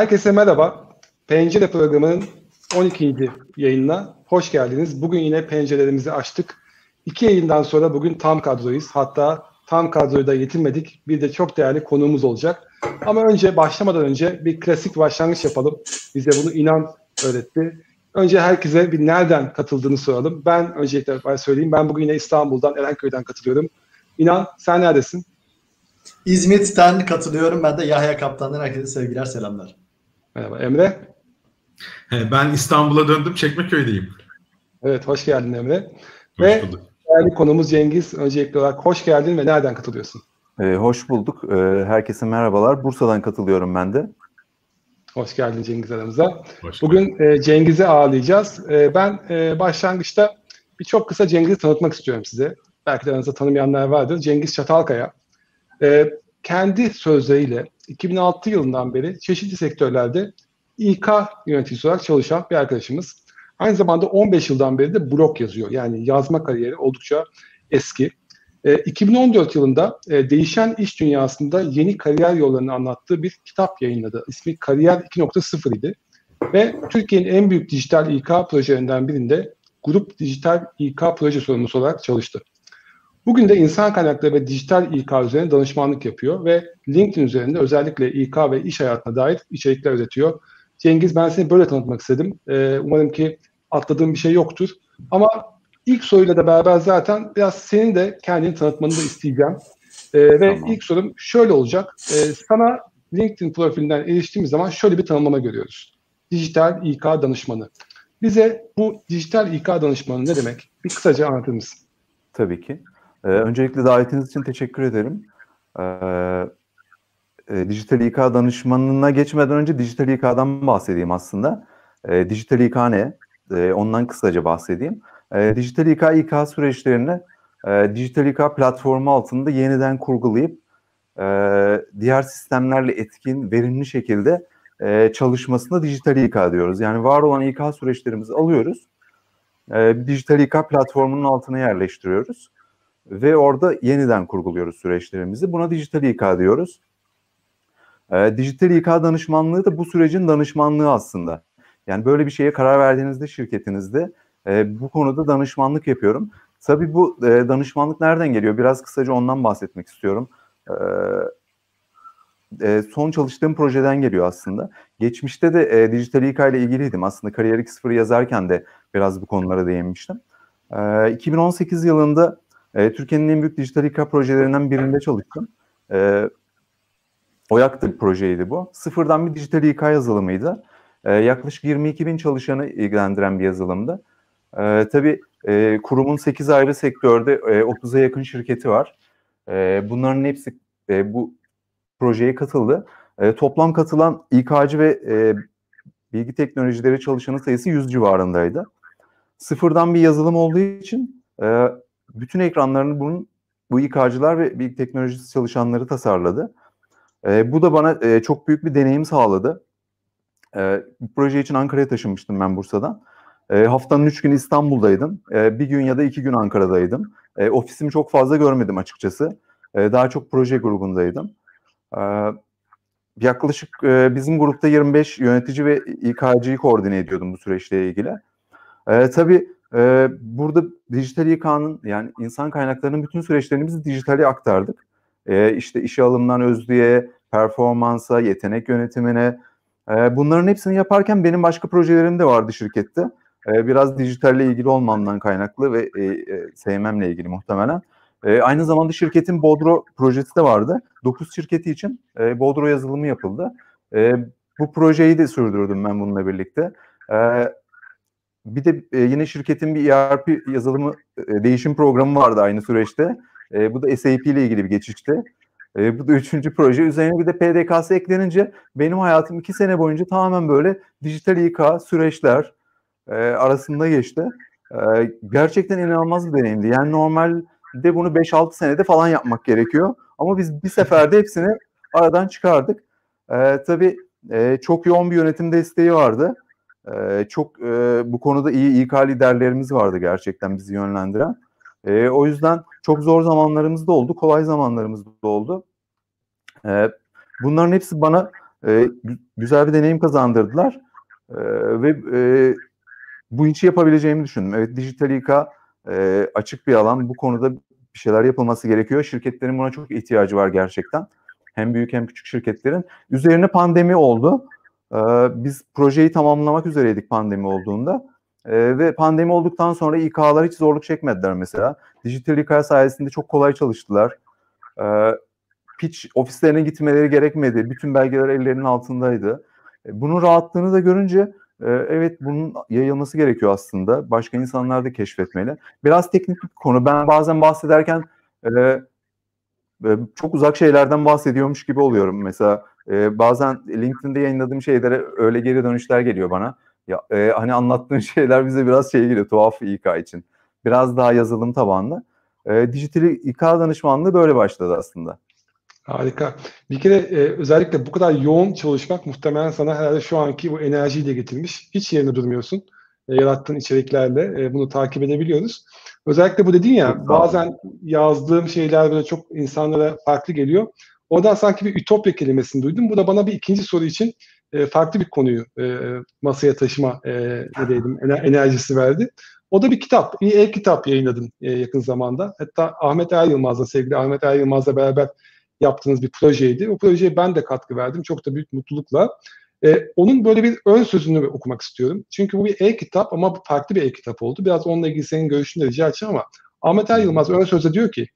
Herkese merhaba. Pencere programının 12. yayınına hoş geldiniz. Bugün yine pencerelerimizi açtık. İki yayından sonra bugün tam kadroyuz. Hatta tam kadroyu da yetinmedik. Bir de çok değerli konuğumuz olacak. Ama önce başlamadan önce bir klasik başlangıç yapalım. Bize bunu inan öğretti. Önce herkese bir nereden katıldığını soralım. Ben öncelikle söyleyeyim. Ben bugün yine İstanbul'dan, Erenköy'den katılıyorum. İnan sen neredesin? İzmit'ten katılıyorum. Ben de Yahya Kaptan'dan herkese sevgiler, selamlar. Merhaba Emre. Ben İstanbul'a döndüm, Çekmeköy'deyim. Evet, hoş geldin Emre. Hoş ve bulduk. değerli konumuz Cengiz. Öncelikli olarak hoş geldin ve nereden katılıyorsun? Ee, hoş bulduk. Ee, herkese merhabalar. Bursa'dan katılıyorum ben de. Hoş geldin Cengiz aramıza. Hoş Bugün e, Cengiz'i ağırlayacağız. E, ben e, başlangıçta bir çok kısa Cengiz'i tanıtmak istiyorum size. Belki de aranızda tanımayanlar vardır. Cengiz Çatalkaya. E, kendi sözleriyle 2006 yılından beri çeşitli sektörlerde İK yöneticisi olarak çalışan bir arkadaşımız. Aynı zamanda 15 yıldan beri de blog yazıyor. Yani yazma kariyeri oldukça eski. E, 2014 yılında e, değişen iş dünyasında yeni kariyer yollarını anlattığı bir kitap yayınladı. İsmi Kariyer 2.0 idi. Ve Türkiye'nin en büyük dijital İK projelerinden birinde Grup Dijital İK proje sorumlusu olarak çalıştı. Bugün de insan kaynakları ve dijital İK üzerine danışmanlık yapıyor ve LinkedIn üzerinde özellikle İK ve iş hayatına dair içerikler üretiyor. Cengiz ben seni böyle tanıtmak istedim. Ee, umarım ki atladığım bir şey yoktur. Ama ilk soruyla da beraber zaten biraz senin de kendini tanıtmanı da isteyeceğim. Ee, ve tamam. ilk sorum şöyle olacak. Ee, sana LinkedIn profilinden eriştiğimiz zaman şöyle bir tanımlama görüyoruz. Dijital İK danışmanı. Bize bu dijital İK danışmanı ne demek? Bir kısaca anlatır mısın? Tabii ki. Ee, öncelikle davetiniz için teşekkür ederim. Ee, e, dijital İK danışmanına geçmeden önce dijital İK'dan bahsedeyim aslında. E, dijital İK ne? E, ondan kısaca bahsedeyim. E, dijital İK, İK süreçlerini e, dijital İK platformu altında yeniden kurgulayıp e, diğer sistemlerle etkin, verimli şekilde e, çalışmasına dijital İK diyoruz. Yani var olan İK süreçlerimizi alıyoruz, e, dijital İK platformunun altına yerleştiriyoruz ve orada yeniden kurguluyoruz süreçlerimizi. Buna dijital İK diyoruz. E, dijital İK danışmanlığı da bu sürecin danışmanlığı aslında. Yani böyle bir şeye karar verdiğinizde şirketinizde e, bu konuda danışmanlık yapıyorum. Tabii bu e, danışmanlık nereden geliyor? Biraz kısaca ondan bahsetmek istiyorum. E, e, son çalıştığım projeden geliyor aslında. Geçmişte de e, dijital İK ile ilgiliydim. Aslında Kariyer 2.0 yazarken de biraz bu konulara değinmiştim. E, 2018 yılında e, Türkiye'nin en büyük dijital İK projelerinden birinde çalıştım. E, OYAK'ta bir projeydi bu. Sıfırdan bir dijital İK yazılımıydı. E, yaklaşık 22 bin çalışanı ilgilendiren bir yazılımdı. E, tabii e, kurumun 8 ayrı sektörde e, 30'a yakın şirketi var. E, bunların hepsi e, bu projeye katıldı. E, toplam katılan İK'cı ve e, bilgi teknolojileri çalışanı sayısı 100 civarındaydı. Sıfırdan bir yazılım olduğu için e, bütün ekranlarını bunun bu İK'cılar ve bilgi teknolojisi çalışanları tasarladı. E, bu da bana e, çok büyük bir deneyim sağladı. E, bu proje için Ankara'ya taşınmıştım ben Bursa'dan. E, haftanın üç gün İstanbul'daydım. E, bir gün ya da iki gün Ankara'daydım. E, ofisimi çok fazla görmedim açıkçası. E, daha çok proje grubundaydım. E, yaklaşık e, bizim grupta 25 yönetici ve İK'cıyı koordine ediyordum bu süreçle ilgili. E, tabii e, burada dijital İK'nın yani insan kaynaklarının bütün süreçlerini biz dijitale aktardık. E, işte işe alımdan özlüğe, performansa, yetenek yönetimine. E, bunların hepsini yaparken benim başka projelerim de vardı şirkette. E, biraz dijitalle ilgili olmamdan kaynaklı ve e, e, sevmemle ilgili muhtemelen. E, aynı zamanda şirketin Bodro projesi de vardı. 9 şirketi için e, Bodro yazılımı yapıldı. E, bu projeyi de sürdürdüm ben bununla birlikte. E, bir de e, yine şirketin bir ERP yazılımı e, değişim programı vardı aynı süreçte. E, bu da SAP ile ilgili bir geçişti. Bu da üçüncü proje. Üzerine bir de PDKS eklenince benim hayatım iki sene boyunca tamamen böyle dijital İK süreçler arasında geçti. Gerçekten inanılmaz bir deneyimdi. Yani normalde bunu 5-6 senede falan yapmak gerekiyor. Ama biz bir seferde hepsini aradan çıkardık. E, tabii çok yoğun bir yönetim desteği vardı. E, çok e, bu konuda iyi İK liderlerimiz vardı gerçekten bizi yönlendiren. E, o yüzden çok zor zamanlarımız da oldu, kolay zamanlarımız da oldu. E, bunların hepsi bana e, güzel bir deneyim kazandırdılar. E, ve e, bu işi yapabileceğimi düşündüm. Evet dijital İK e, açık bir alan. Bu konuda bir şeyler yapılması gerekiyor. Şirketlerin buna çok ihtiyacı var gerçekten. Hem büyük hem küçük şirketlerin. Üzerine pandemi oldu. E, biz projeyi tamamlamak üzereydik pandemi olduğunda. E, ve pandemi olduktan sonra İK'lar hiç zorluk çekmediler mesela. Dijital İK sayesinde çok kolay çalıştılar. E, pitch ofislerine gitmeleri gerekmedi. Bütün belgeler ellerinin altındaydı. E, bunun rahatlığını da görünce e, evet bunun yayılması gerekiyor aslında. Başka insanlar da keşfetmeli. Biraz teknik bir konu. Ben bazen bahsederken e, çok uzak şeylerden bahsediyormuş gibi oluyorum. Mesela bazen LinkedIn'de yayınladığım şeylere öyle geri dönüşler geliyor bana. Ya hani anlattığın şeyler bize biraz şey geliyor tuhaf İK için. Biraz daha yazılım tabanlı. dijital İK danışmanlığı böyle başladı aslında. Harika. Bir kere e, özellikle bu kadar yoğun çalışmak muhtemelen sana herhalde şu anki bu enerjiyi de getirmiş. Hiç yerinde durmuyorsun. E, yarattığın içeriklerle e, bunu takip edebiliyoruz. Özellikle bu dedin ya bazen yazdığım şeyler böyle çok insanlara farklı geliyor. Oradan sanki bir ütopya kelimesini duydum. Bu da bana bir ikinci soru için e, farklı bir konuyu e, masaya taşıma e, ne diyelim, enerjisi verdi. O da bir kitap, bir e-kitap yayınladım e, yakın zamanda. Hatta Ahmet Er Yılmaz'la, sevgili Ahmet Er Yılmaz'la beraber yaptığınız bir projeydi. O projeye ben de katkı verdim. Çok da büyük mutlulukla. Ee, onun böyle bir ön sözünü okumak istiyorum. Çünkü bu bir e-kitap ama bu farklı bir e-kitap oldu. Biraz onunla ilgili senin görüşünü de rica edeceğim ama Ahmet Er Yılmaz ön sözde diyor ki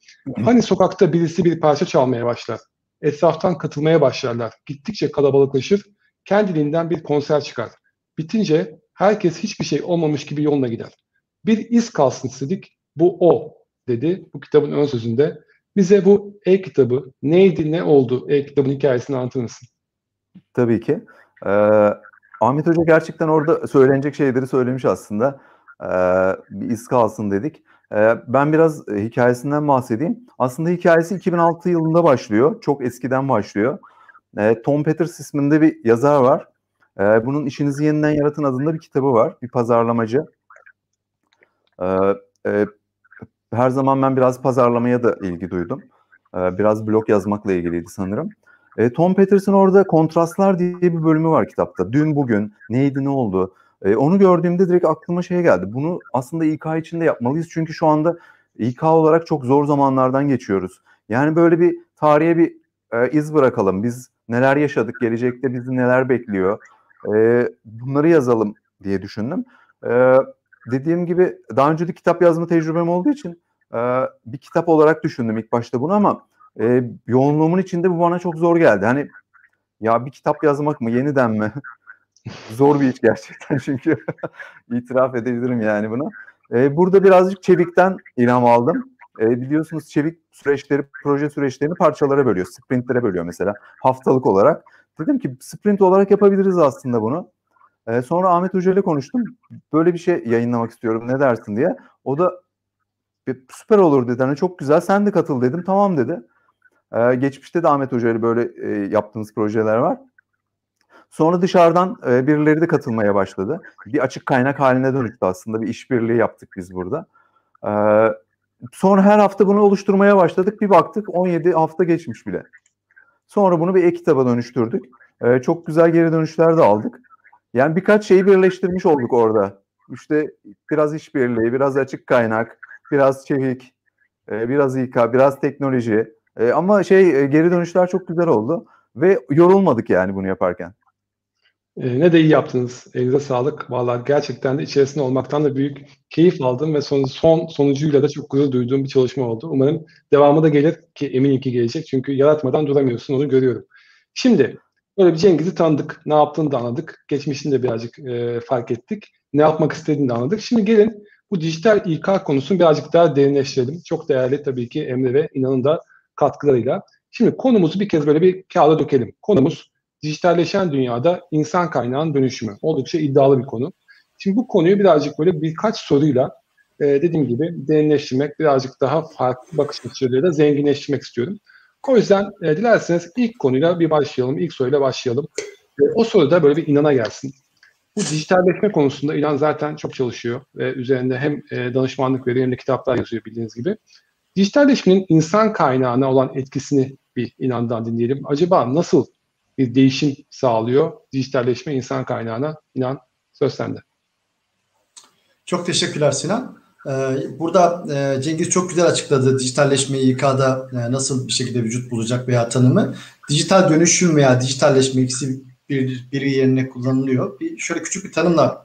hani sokakta birisi bir parça çalmaya başlar. Etraftan katılmaya başlarlar. Gittikçe kalabalıklaşır. Kendiliğinden bir konser çıkar. Bitince herkes hiçbir şey olmamış gibi yoluna gider. Bir iz kalsın istedik. Bu o dedi bu kitabın ön sözünde. Bize bu e-kitabı neydi, ne oldu e-kitabın hikayesini anlatır mısın? Tabii ki. Ee, Ahmet Hoca gerçekten orada söylenecek şeyleri söylemiş aslında. Ee, bir iz kalsın dedik. Ee, ben biraz hikayesinden bahsedeyim. Aslında hikayesi 2006 yılında başlıyor. Çok eskiden başlıyor. Ee, Tom Peters isminde bir yazar var. Ee, bunun İşinizi Yeniden Yaratın adında bir kitabı var. Bir pazarlamacı. E, her zaman ben biraz pazarlamaya da ilgi duydum. Biraz blog yazmakla ilgiliydi sanırım. E, Tom Peterson orada kontrastlar diye bir bölümü var kitapta. Dün bugün neydi ne oldu? E, onu gördüğümde direkt aklıma şey geldi. Bunu aslında İK için de yapmalıyız. Çünkü şu anda İK olarak çok zor zamanlardan geçiyoruz. Yani böyle bir tarihe bir e, iz bırakalım. Biz neler yaşadık, gelecekte bizi neler bekliyor. E, bunları yazalım diye düşündüm. E, dediğim gibi daha önce de kitap yazma tecrübem olduğu için e, bir kitap olarak düşündüm ilk başta bunu ama e, yoğunluğumun içinde bu bana çok zor geldi. Hani ya bir kitap yazmak mı yeniden mi? Zor bir iş gerçekten çünkü itiraf edebilirim yani bunu. E, burada birazcık Çevik'ten ilham aldım. E, biliyorsunuz Çevik süreçleri, proje süreçlerini parçalara bölüyor, sprintlere bölüyor mesela haftalık olarak. Dedim ki sprint olarak yapabiliriz aslında bunu. E, sonra Ahmet Hoca ile konuştum. Böyle bir şey yayınlamak istiyorum ne dersin diye. O da süper olur dedi. Hani çok güzel sen de katıl dedim. Tamam dedi. Ee, geçmişte de Ahmet Hoca ile böyle e, yaptığımız projeler var. Sonra dışarıdan e, birileri de katılmaya başladı. Bir açık kaynak haline dönüştü aslında. Bir işbirliği yaptık biz burada. Ee, sonra her hafta bunu oluşturmaya başladık. Bir baktık 17 hafta geçmiş bile. Sonra bunu bir e-kitaba dönüştürdük. Ee, çok güzel geri dönüşler de aldık. Yani birkaç şeyi birleştirmiş olduk orada. İşte biraz işbirliği, biraz açık kaynak, biraz çevik, e, biraz İK, biraz teknoloji. E, ama şey e, geri dönüşler çok güzel oldu ve yorulmadık yani bunu yaparken. E, ne de iyi yaptınız. Elinize sağlık. Vallahi gerçekten de içerisinde olmaktan da büyük keyif aldım ve son, son sonucuyla da çok gurur duyduğum bir çalışma oldu. Umarım devamı da gelir ki eminim ki gelecek. Çünkü yaratmadan duramıyorsun onu görüyorum. Şimdi böyle bir Cengiz'i tanıdık. Ne yaptığını da anladık. Geçmişini de birazcık e, fark ettik. Ne yapmak istediğini de anladık. Şimdi gelin bu dijital İK konusunu birazcık daha derinleştirelim. Çok değerli tabii ki Emre ve İnan'ın da katkılarıyla. Şimdi konumuzu bir kez böyle bir kağıda dökelim. Konumuz dijitalleşen dünyada insan kaynağının dönüşümü. Oldukça iddialı bir konu. Şimdi bu konuyu birazcık böyle birkaç soruyla e, dediğim gibi derinleştirmek, birazcık daha farklı bakış açılarıyla zenginleştirmek istiyorum. O yüzden e, dilerseniz ilk konuyla bir başlayalım, ilk soruyla başlayalım. E, o soruda böyle bir inana gelsin. Bu dijitalleşme konusunda İlan zaten çok çalışıyor ve üzerinde hem e, danışmanlık veriyor hem de kitaplar yazıyor bildiğiniz gibi. Dijitalleşmenin insan kaynağına olan etkisini bir inandan dinleyelim. Acaba nasıl bir değişim sağlıyor. Dijitalleşme insan kaynağına. inan söz sende. Çok teşekkürler Sinan. Ee, burada e, Cengiz çok güzel açıkladı dijitalleşmeyi İK'da e, nasıl bir şekilde vücut bulacak veya tanımı. Dijital dönüşüm veya dijitalleşme ikisi bir, biri yerine kullanılıyor. Bir, şöyle küçük bir tanımla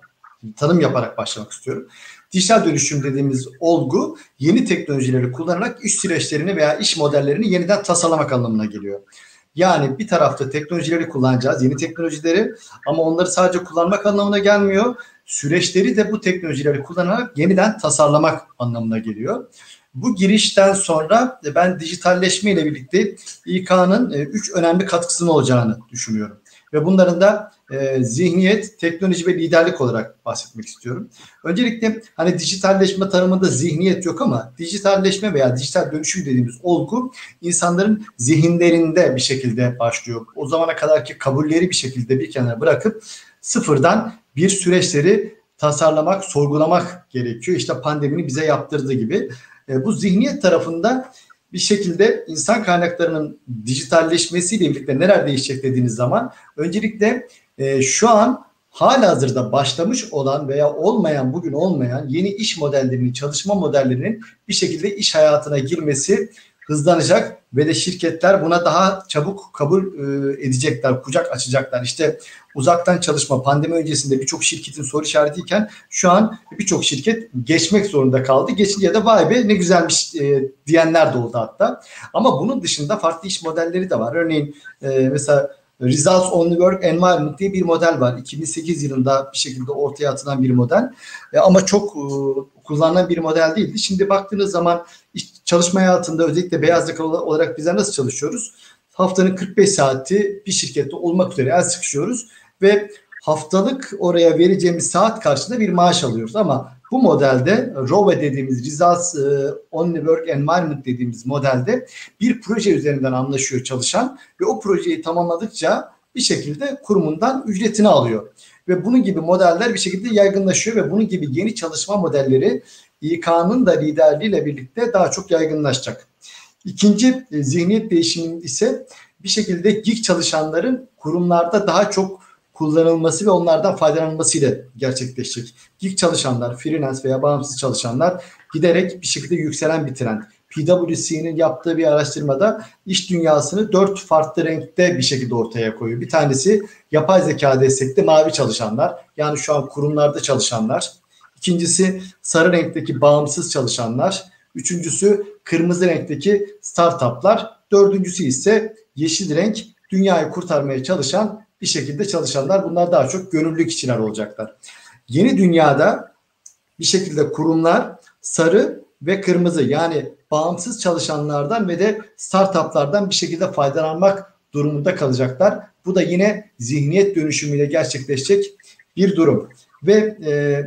tanım yaparak başlamak istiyorum. Dijital dönüşüm dediğimiz olgu yeni teknolojileri kullanarak iş süreçlerini veya iş modellerini yeniden tasarlamak anlamına geliyor. Yani bir tarafta teknolojileri kullanacağız, yeni teknolojileri ama onları sadece kullanmak anlamına gelmiyor. Süreçleri de bu teknolojileri kullanarak yeniden tasarlamak anlamına geliyor. Bu girişten sonra ben dijitalleşme ile birlikte İK'nın e, üç önemli katkısının olacağını düşünüyorum. Ve bunların da e, zihniyet, teknoloji ve liderlik olarak bahsetmek istiyorum. Öncelikle hani dijitalleşme tanımında zihniyet yok ama dijitalleşme veya dijital dönüşüm dediğimiz olgu insanların zihinlerinde bir şekilde başlıyor. O zamana kadarki kabulleri bir şekilde bir kenara bırakıp sıfırdan bir süreçleri tasarlamak, sorgulamak gerekiyor. İşte pandeminin bize yaptırdığı gibi. E, bu zihniyet tarafında bir şekilde insan kaynaklarının dijitalleşmesiyle birlikte neler değişecek dediğiniz zaman öncelikle e, şu an hala hazırda başlamış olan veya olmayan bugün olmayan yeni iş modellerinin, çalışma modellerinin bir şekilde iş hayatına girmesi hızlanacak ve de şirketler buna daha çabuk kabul e, edecekler, kucak açacaklar. İşte uzaktan çalışma pandemi öncesinde birçok şirketin soru işaretiyken şu an birçok şirket geçmek zorunda kaldı. Geçince de vay be ne güzelmiş e, diyenler de oldu hatta. Ama bunun dışında farklı iş modelleri de var. Örneğin e, mesela Results on the Work Environment diye bir model var. 2008 yılında bir şekilde ortaya atılan bir model. E, ama çok e, kullanılan bir model değildi. Şimdi baktığınız zaman çalışma hayatında özellikle beyaz yakalı olarak bizler nasıl çalışıyoruz? Haftanın 45 saati bir şirkette olmak üzere el sıkışıyoruz ve haftalık oraya vereceğimiz saat karşılığında bir maaş alıyoruz. Ama bu modelde ROVE dediğimiz Results e, Only Work Environment dediğimiz modelde bir proje üzerinden anlaşıyor çalışan ve o projeyi tamamladıkça bir şekilde kurumundan ücretini alıyor. Ve bunun gibi modeller bir şekilde yaygınlaşıyor ve bunun gibi yeni çalışma modelleri İK'nın da liderliğiyle birlikte daha çok yaygınlaşacak. İkinci e, zihniyet değişiminin ise bir şekilde gig çalışanların kurumlarda daha çok kullanılması ve onlardan faydalanmasıyla gerçekleşecek. Gig çalışanlar, freelance veya bağımsız çalışanlar giderek bir şekilde yükselen bir trend. PwC'nin yaptığı bir araştırmada iş dünyasını dört farklı renkte bir şekilde ortaya koyuyor. Bir tanesi yapay zeka destekli mavi çalışanlar. Yani şu an kurumlarda çalışanlar. İkincisi sarı renkteki bağımsız çalışanlar. Üçüncüsü kırmızı renkteki startuplar. Dördüncüsü ise yeşil renk dünyayı kurtarmaya çalışan bir şekilde çalışanlar. Bunlar daha çok gönüllülük kişiler olacaklar. Yeni dünyada bir şekilde kurumlar sarı ve kırmızı yani bağımsız çalışanlardan ve de startuplardan bir şekilde faydalanmak durumunda kalacaklar. Bu da yine zihniyet dönüşümüyle gerçekleşecek bir durum. Ve e,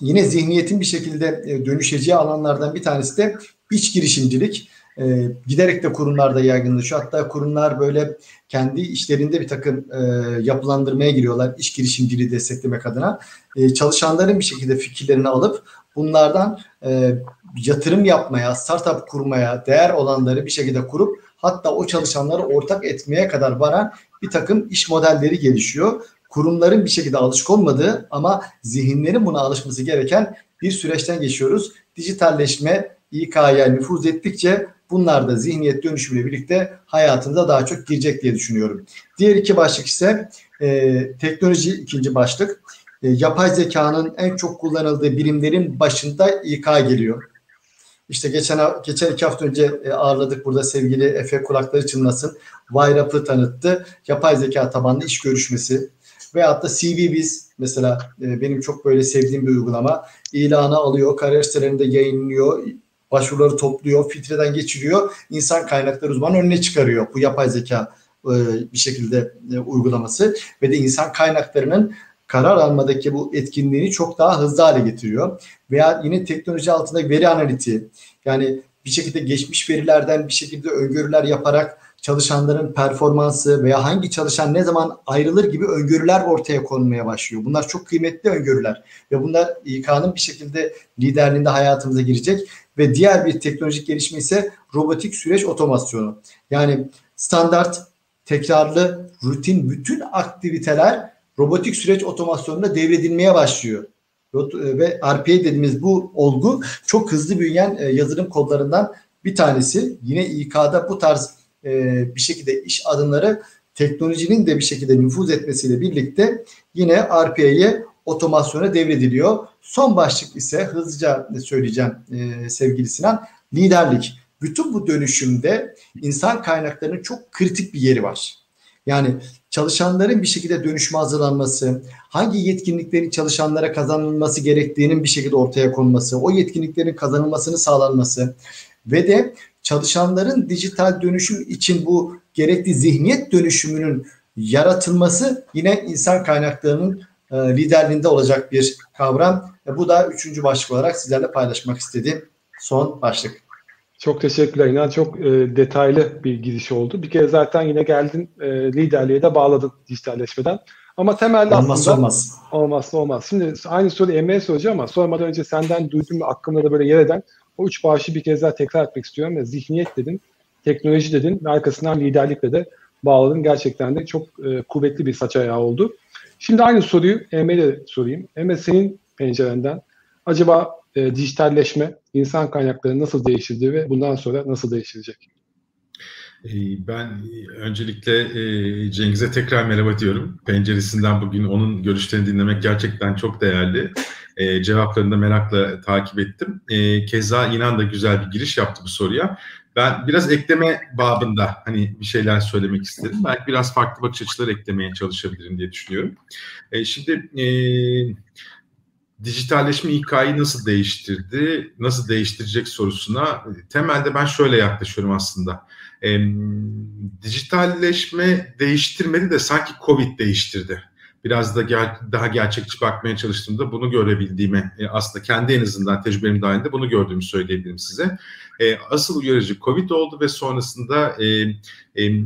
yine zihniyetin bir şekilde e, dönüşeceği alanlardan bir tanesi de iç girişimcilik. E, giderek de kurumlarda yaygınlaşıyor. Hatta kurumlar böyle kendi işlerinde bir takım e, yapılandırmaya giriyorlar iş girişimciliği desteklemek adına. E, çalışanların bir şekilde fikirlerini alıp bunlardan e, yatırım yapmaya, startup kurmaya, değer olanları bir şekilde kurup hatta o çalışanları ortak etmeye kadar varan bir takım iş modelleri gelişiyor. Kurumların bir şekilde alışık olmadığı ama zihinlerin buna alışması gereken bir süreçten geçiyoruz. Dijitalleşme İK'ya nüfuz ettikçe bunlar da zihniyet dönüşümüyle birlikte hayatımıza daha çok girecek diye düşünüyorum. Diğer iki başlık ise e, teknoloji ikinci başlık. E, yapay zekanın en çok kullanıldığı birimlerin başında İK geliyor. İşte geçen geçen iki hafta önce e, ağırladık burada sevgili Efe kulakları çınlasın. Vayrap'ı tanıttı. Yapay zeka tabanlı iş görüşmesi. Veyahut da CV biz mesela e, benim çok böyle sevdiğim bir uygulama. İlanı alıyor, kariyer sitelerinde yayınlıyor, başvuruları topluyor, filtreden geçiriyor. insan kaynakları uzmanı önüne çıkarıyor. Bu yapay zeka e, bir şekilde uygulaması ve de insan kaynaklarının karar almadaki bu etkinliğini çok daha hızlı hale getiriyor. Veya yine teknoloji altında veri analitiği yani bir şekilde geçmiş verilerden bir şekilde öngörüler yaparak çalışanların performansı veya hangi çalışan ne zaman ayrılır gibi öngörüler ortaya konmaya başlıyor. Bunlar çok kıymetli öngörüler ve bunlar İK'nın bir şekilde liderliğinde hayatımıza girecek ve diğer bir teknolojik gelişme ise robotik süreç otomasyonu. Yani standart tekrarlı, rutin bütün aktiviteler robotik süreç otomasyonunda devredilmeye başlıyor. Ve RPA dediğimiz bu olgu çok hızlı büyüyen e, yazılım kodlarından bir tanesi. Yine İK'da bu tarz e, bir şekilde iş adımları teknolojinin de bir şekilde nüfuz etmesiyle birlikte yine RPA'ye otomasyona devrediliyor. Son başlık ise hızlıca söyleyeceğim e, sevgili Sinan. Liderlik. Bütün bu dönüşümde insan kaynaklarının çok kritik bir yeri var. Yani çalışanların bir şekilde dönüşme hazırlanması, hangi yetkinliklerin çalışanlara kazanılması gerektiğinin bir şekilde ortaya konması, o yetkinliklerin kazanılmasını sağlanması ve de çalışanların dijital dönüşüm için bu gerekli zihniyet dönüşümünün yaratılması yine insan kaynaklarının e, liderliğinde olacak bir kavram. E, bu da üçüncü başlık olarak sizlerle paylaşmak istediğim son başlık. Çok teşekkürler. İnan çok e, detaylı bir giriş oldu. Bir kere zaten yine geldin e, liderliğe de bağladın dijitalleşmeden. Ama temelde olmazsa aslında olmaz. olmazsa olmaz. Şimdi aynı soruyu Emre'ye soracağım ama sormadan önce senden duydum ve aklımda da böyle yer eden o üç bağışı bir kez daha tekrar etmek istiyorum. Ve zihniyet dedin, teknoloji dedin ve arkasından liderlikle de bağladın. Gerçekten de çok e, kuvvetli bir saç ayağı oldu. Şimdi aynı soruyu Emre'ye sorayım. Emre senin pencerenden acaba e, dijitalleşme insan kaynaklarını nasıl değiştirdi ve bundan sonra nasıl değiştirecek? Ben öncelikle Cengiz'e tekrar merhaba diyorum. Penceresinden bugün onun görüşlerini dinlemek gerçekten çok değerli. Cevaplarını da merakla takip ettim. Keza inan da güzel bir giriş yaptı bu soruya. Ben biraz ekleme babında hani bir şeyler söylemek isterim. Belki biraz farklı bakış açıları eklemeye çalışabilirim diye düşünüyorum. Şimdi dijitalleşme İK'yı nasıl değiştirdi, nasıl değiştirecek sorusuna temelde ben şöyle yaklaşıyorum aslında. E, dijitalleşme değiştirmedi de sanki Covid değiştirdi. Biraz da ger- daha gerçekçi bakmaya çalıştığımda bunu görebildiğimi e, aslında kendi en azından tecrübem dahilinde bunu gördüğümü söyleyebilirim size. E, asıl uyarıcı Covid oldu ve sonrasında e, e,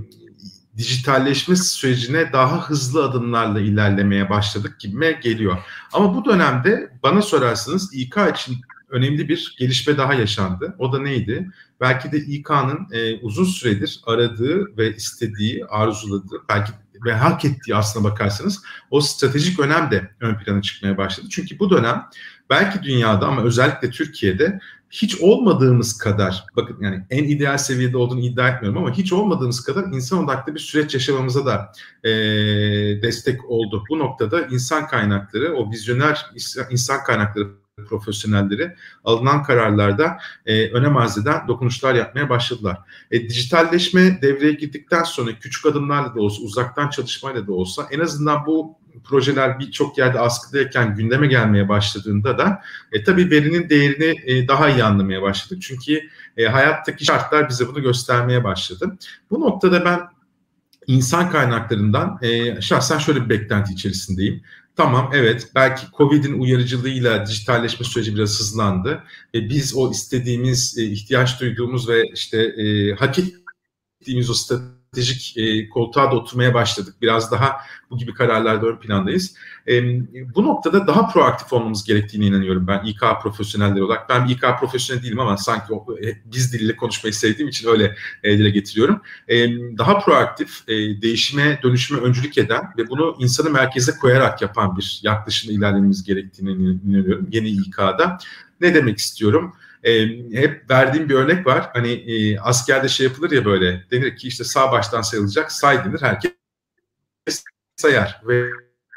dijitalleşme sürecine daha hızlı adımlarla ilerlemeye başladık gibime geliyor. Ama bu dönemde bana sorarsanız İK için önemli bir gelişme daha yaşandı. O da neydi? Belki de İK'nın e, uzun süredir aradığı ve istediği, arzuladığı, belki ve hak ettiği aslına bakarsanız o stratejik önem de ön plana çıkmaya başladı. Çünkü bu dönem belki dünyada ama özellikle Türkiye'de hiç olmadığımız kadar bakın yani en ideal seviyede olduğunu iddia etmiyorum ama hiç olmadığımız kadar insan odaklı bir süreç yaşamamıza da e, destek oldu. Bu noktada insan kaynakları, o vizyoner insan kaynakları profesyonelleri alınan kararlarda e, önem arz eden dokunuşlar yapmaya başladılar. E, dijitalleşme devreye girdikten sonra küçük adımlarla da olsa, uzaktan çalışmayla da olsa en azından bu projeler birçok yerde askıdayken gündeme gelmeye başladığında da e, tabii verinin değerini e, daha iyi anlamaya başladık. Çünkü e, hayattaki şartlar bize bunu göstermeye başladı. Bu noktada ben insan kaynaklarından e, şahsen şöyle bir beklenti içerisindeyim. Tamam evet belki Covid'in uyarıcılığıyla dijitalleşme süreci biraz hızlandı. E, biz o istediğimiz, e, ihtiyaç duyduğumuz ve işte e, hak ettiğimiz o stratejik e, koltuğa da oturmaya başladık. Biraz daha bu gibi kararlarda ön plandayız. E, bu noktada daha proaktif olmamız gerektiğine inanıyorum ben İK profesyonelleri olarak. Ben İK profesyonel değilim ama sanki o, e, biz diliyle konuşmayı sevdiğim için öyle e, dile getiriyorum. E, daha proaktif, e, değişime, dönüşüme öncülük eden ve bunu insanı merkeze koyarak yapan bir yaklaşımda ilerlememiz gerektiğine inanıyorum yeni İK'da. Ne demek istiyorum? E, hep verdiğim bir örnek var. Hani e, askerde şey yapılır ya böyle denir ki işte sağ baştan sayılacak say denir herkes sayar ve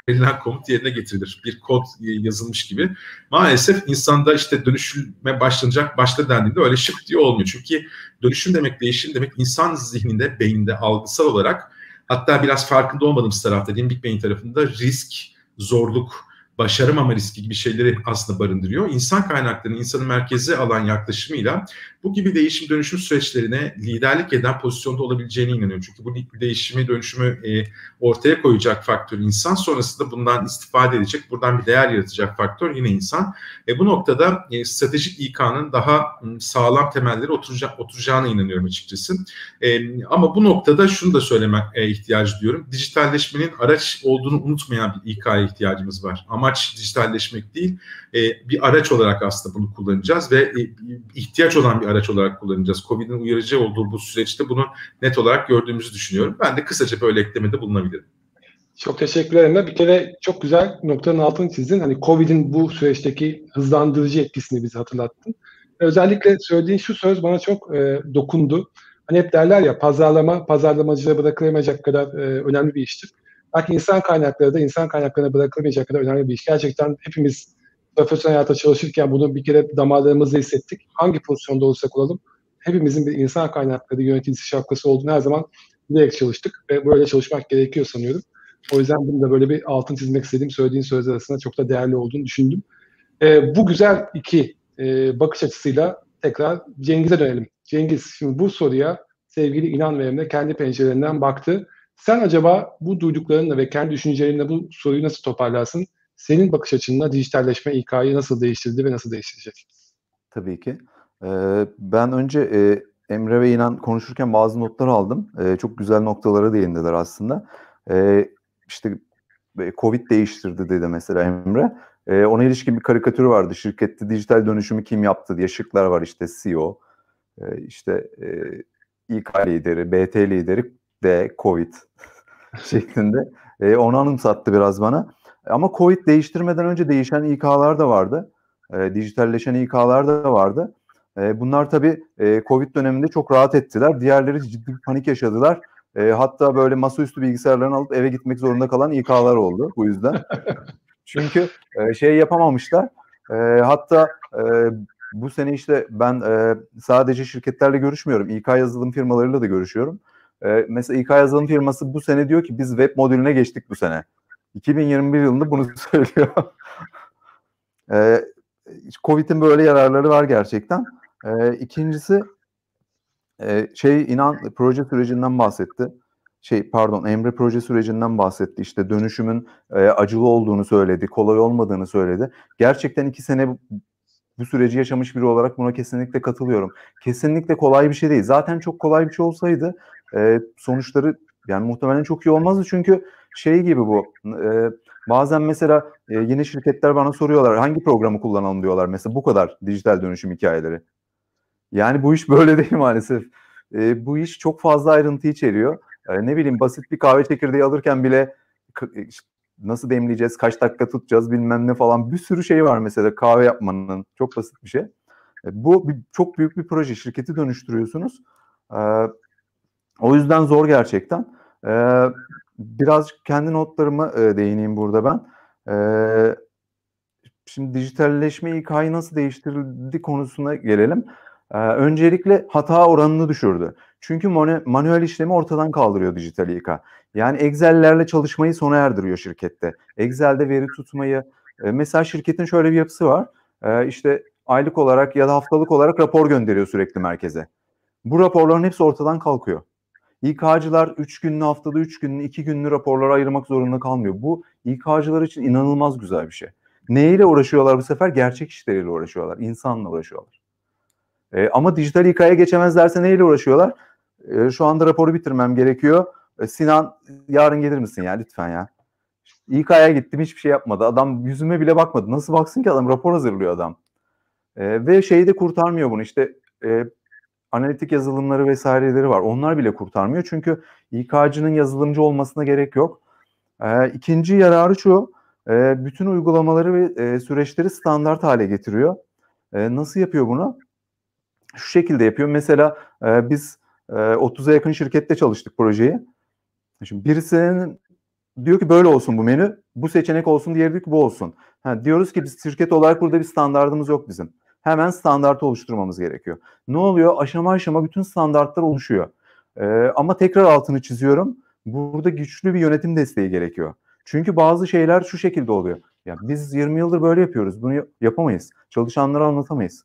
verilen komut yerine getirilir. Bir kod yazılmış gibi. Maalesef insanda işte dönüşüme başlanacak başta dendiğinde öyle şık diye olmuyor. Çünkü dönüşüm demek, değişim demek insan zihninde, beyinde algısal olarak hatta biraz farkında olmadığımız tarafta, limbik beyin tarafında risk, zorluk, başaramama riski gibi şeyleri aslında barındırıyor. İnsan kaynaklarının insanın merkeze alan yaklaşımıyla bu gibi değişim dönüşüm süreçlerine liderlik eden pozisyonda olabileceğine inanıyorum. Çünkü bu değişimi dönüşümü e, ortaya koyacak faktör insan sonrasında bundan istifade edecek, buradan bir değer yaratacak faktör yine insan. E, bu noktada e, stratejik İK'nın daha sağlam temelleri oturacak, oturacağına inanıyorum açıkçası. E, ama bu noktada şunu da söylemek e, ihtiyacı diyorum. Dijitalleşmenin araç olduğunu unutmayan bir İK'ya ihtiyacımız var. Amaç amaç dijitalleşmek değil. E, bir araç olarak aslında bunu kullanacağız ve e, ihtiyaç olan bir araç olarak kullanacağız. Covid'in uyarıcı olduğu bu süreçte bunu net olarak gördüğümüzü düşünüyorum. Ben de kısaca böyle eklemede bulunabilirim. Çok teşekkürler Emre. Bir kere çok güzel noktanın altını çizdin. Hani Covid'in bu süreçteki hızlandırıcı etkisini bize hatırlattın. Özellikle söylediğin şu söz bana çok e, dokundu. Hani hep derler ya pazarlama, pazarlamacılara bırakılamayacak kadar e, önemli bir iştir. Belki insan kaynakları da insan kaynaklarına bırakılamayacak kadar önemli bir iş. Gerçekten hepimiz profesyonel hayatta çalışırken bunu bir kere damarlarımızda hissettik. Hangi pozisyonda olursak olalım hepimizin bir insan kaynakları yöneticisi şapkası olduğunu her zaman bilerek çalıştık ve böyle çalışmak gerekiyor sanıyorum. O yüzden bunu da böyle bir altın çizmek istediğim söylediğin sözler arasında çok da değerli olduğunu düşündüm. E, bu güzel iki e, bakış açısıyla tekrar Cengiz'e dönelim. Cengiz şimdi bu soruya sevgili İnan ve Emre kendi pencerelerinden baktı. Sen acaba bu duyduklarınla ve kendi düşüncelerinle bu soruyu nasıl toparlarsın? Senin bakış açınla dijitalleşme İK'yı nasıl değiştirdi ve nasıl değiştirecek? Tabii ki. Ben önce Emre ve İnan konuşurken bazı notlar aldım. Çok güzel noktalara değindiler aslında. E, işte Covid değiştirdi dedi mesela Emre. Ona ilişkin bir karikatür vardı. Şirkette dijital dönüşümü kim yaptı diye şıklar var işte CEO, işte e, İK lideri, BT lideri de Covid şeklinde. E, onu anımsattı biraz bana. Ama Covid değiştirmeden önce değişen İK'lar da vardı. E, dijitalleşen İK'lar da vardı. E, bunlar tabii e, Covid döneminde çok rahat ettiler. Diğerleri ciddi bir panik yaşadılar. E, hatta böyle masaüstü bilgisayarlarını alıp eve gitmek zorunda kalan İK'lar oldu bu yüzden. Çünkü e, şey yapamamışlar. E, hatta e, bu sene işte ben e, sadece şirketlerle görüşmüyorum. İK yazılım firmalarıyla da görüşüyorum. E, mesela İK yazılım firması bu sene diyor ki biz web modülüne geçtik bu sene. 2021 yılında bunu söylüyor. e, Covid'in böyle yararları var gerçekten. E, ikincisi e, şey inan proje sürecinden bahsetti. Şey pardon Emre proje sürecinden bahsetti. İşte dönüşümün e, acılı olduğunu söyledi, kolay olmadığını söyledi. Gerçekten iki sene bu süreci yaşamış biri olarak buna kesinlikle katılıyorum. Kesinlikle kolay bir şey değil. Zaten çok kolay bir şey olsaydı e, sonuçları yani muhtemelen çok iyi olmazdı çünkü şey gibi bu. E, bazen mesela e, yeni şirketler bana soruyorlar hangi programı kullanalım diyorlar. Mesela bu kadar dijital dönüşüm hikayeleri. Yani bu iş böyle değil maalesef. E, bu iş çok fazla ayrıntı içeriyor. E, ne bileyim basit bir kahve çekirdeği alırken bile işte, nasıl demleyeceğiz, kaç dakika tutacağız bilmem ne falan bir sürü şey var mesela kahve yapmanın çok basit bir şey. E, bu bir, çok büyük bir proje şirketi dönüştürüyorsunuz. E, o yüzden zor gerçekten. E, biraz kendi notlarımı e, değineyim burada ben. E, şimdi dijitalleşme İK'yı nasıl değiştirildi konusuna gelelim. Ee, öncelikle hata oranını düşürdü. Çünkü manuel işlemi ortadan kaldırıyor dijital İK. Yani Excel'lerle çalışmayı sona erdiriyor şirkette. Excel'de veri tutmayı, e, mesela şirketin şöyle bir yapısı var. E, işte aylık olarak ya da haftalık olarak rapor gönderiyor sürekli merkeze. Bu raporların hepsi ortadan kalkıyor. İK'cılar 3 günlü haftada 3 günlü 2 günlü raporlara ayırmak zorunda kalmıyor. Bu İK'cılar için inanılmaz güzel bir şey. Neyle uğraşıyorlar bu sefer? Gerçek işleriyle uğraşıyorlar. insanla uğraşıyorlar. E, ama dijital İK'ya geçemezlerse neyle uğraşıyorlar? E, şu anda raporu bitirmem gerekiyor. E, Sinan yarın gelir misin ya lütfen ya. İK'ya gittim hiçbir şey yapmadı. Adam yüzüme bile bakmadı. Nasıl baksın ki adam rapor hazırlıyor adam. E, ve şeyi de kurtarmıyor bunu işte e, analitik yazılımları vesaireleri var. Onlar bile kurtarmıyor. Çünkü İK'cının yazılımcı olmasına gerek yok. E, ikinci yararı şu. E, bütün uygulamaları ve e, süreçleri standart hale getiriyor. E, nasıl yapıyor bunu? Şu şekilde yapıyor. Mesela e, biz e, 30'a yakın şirkette çalıştık projeyi. Şimdi birisinin diyor ki böyle olsun bu menü, bu seçenek olsun, diğeri diyor ki bu olsun. Ha, diyoruz ki biz şirket olarak burada bir standartımız yok bizim. Hemen standartı oluşturmamız gerekiyor. Ne oluyor? Aşama aşama bütün standartlar oluşuyor. Ee, ama tekrar altını çiziyorum. Burada güçlü bir yönetim desteği gerekiyor. Çünkü bazı şeyler şu şekilde oluyor. Ya biz 20 yıldır böyle yapıyoruz. Bunu yapamayız. Çalışanlara anlatamayız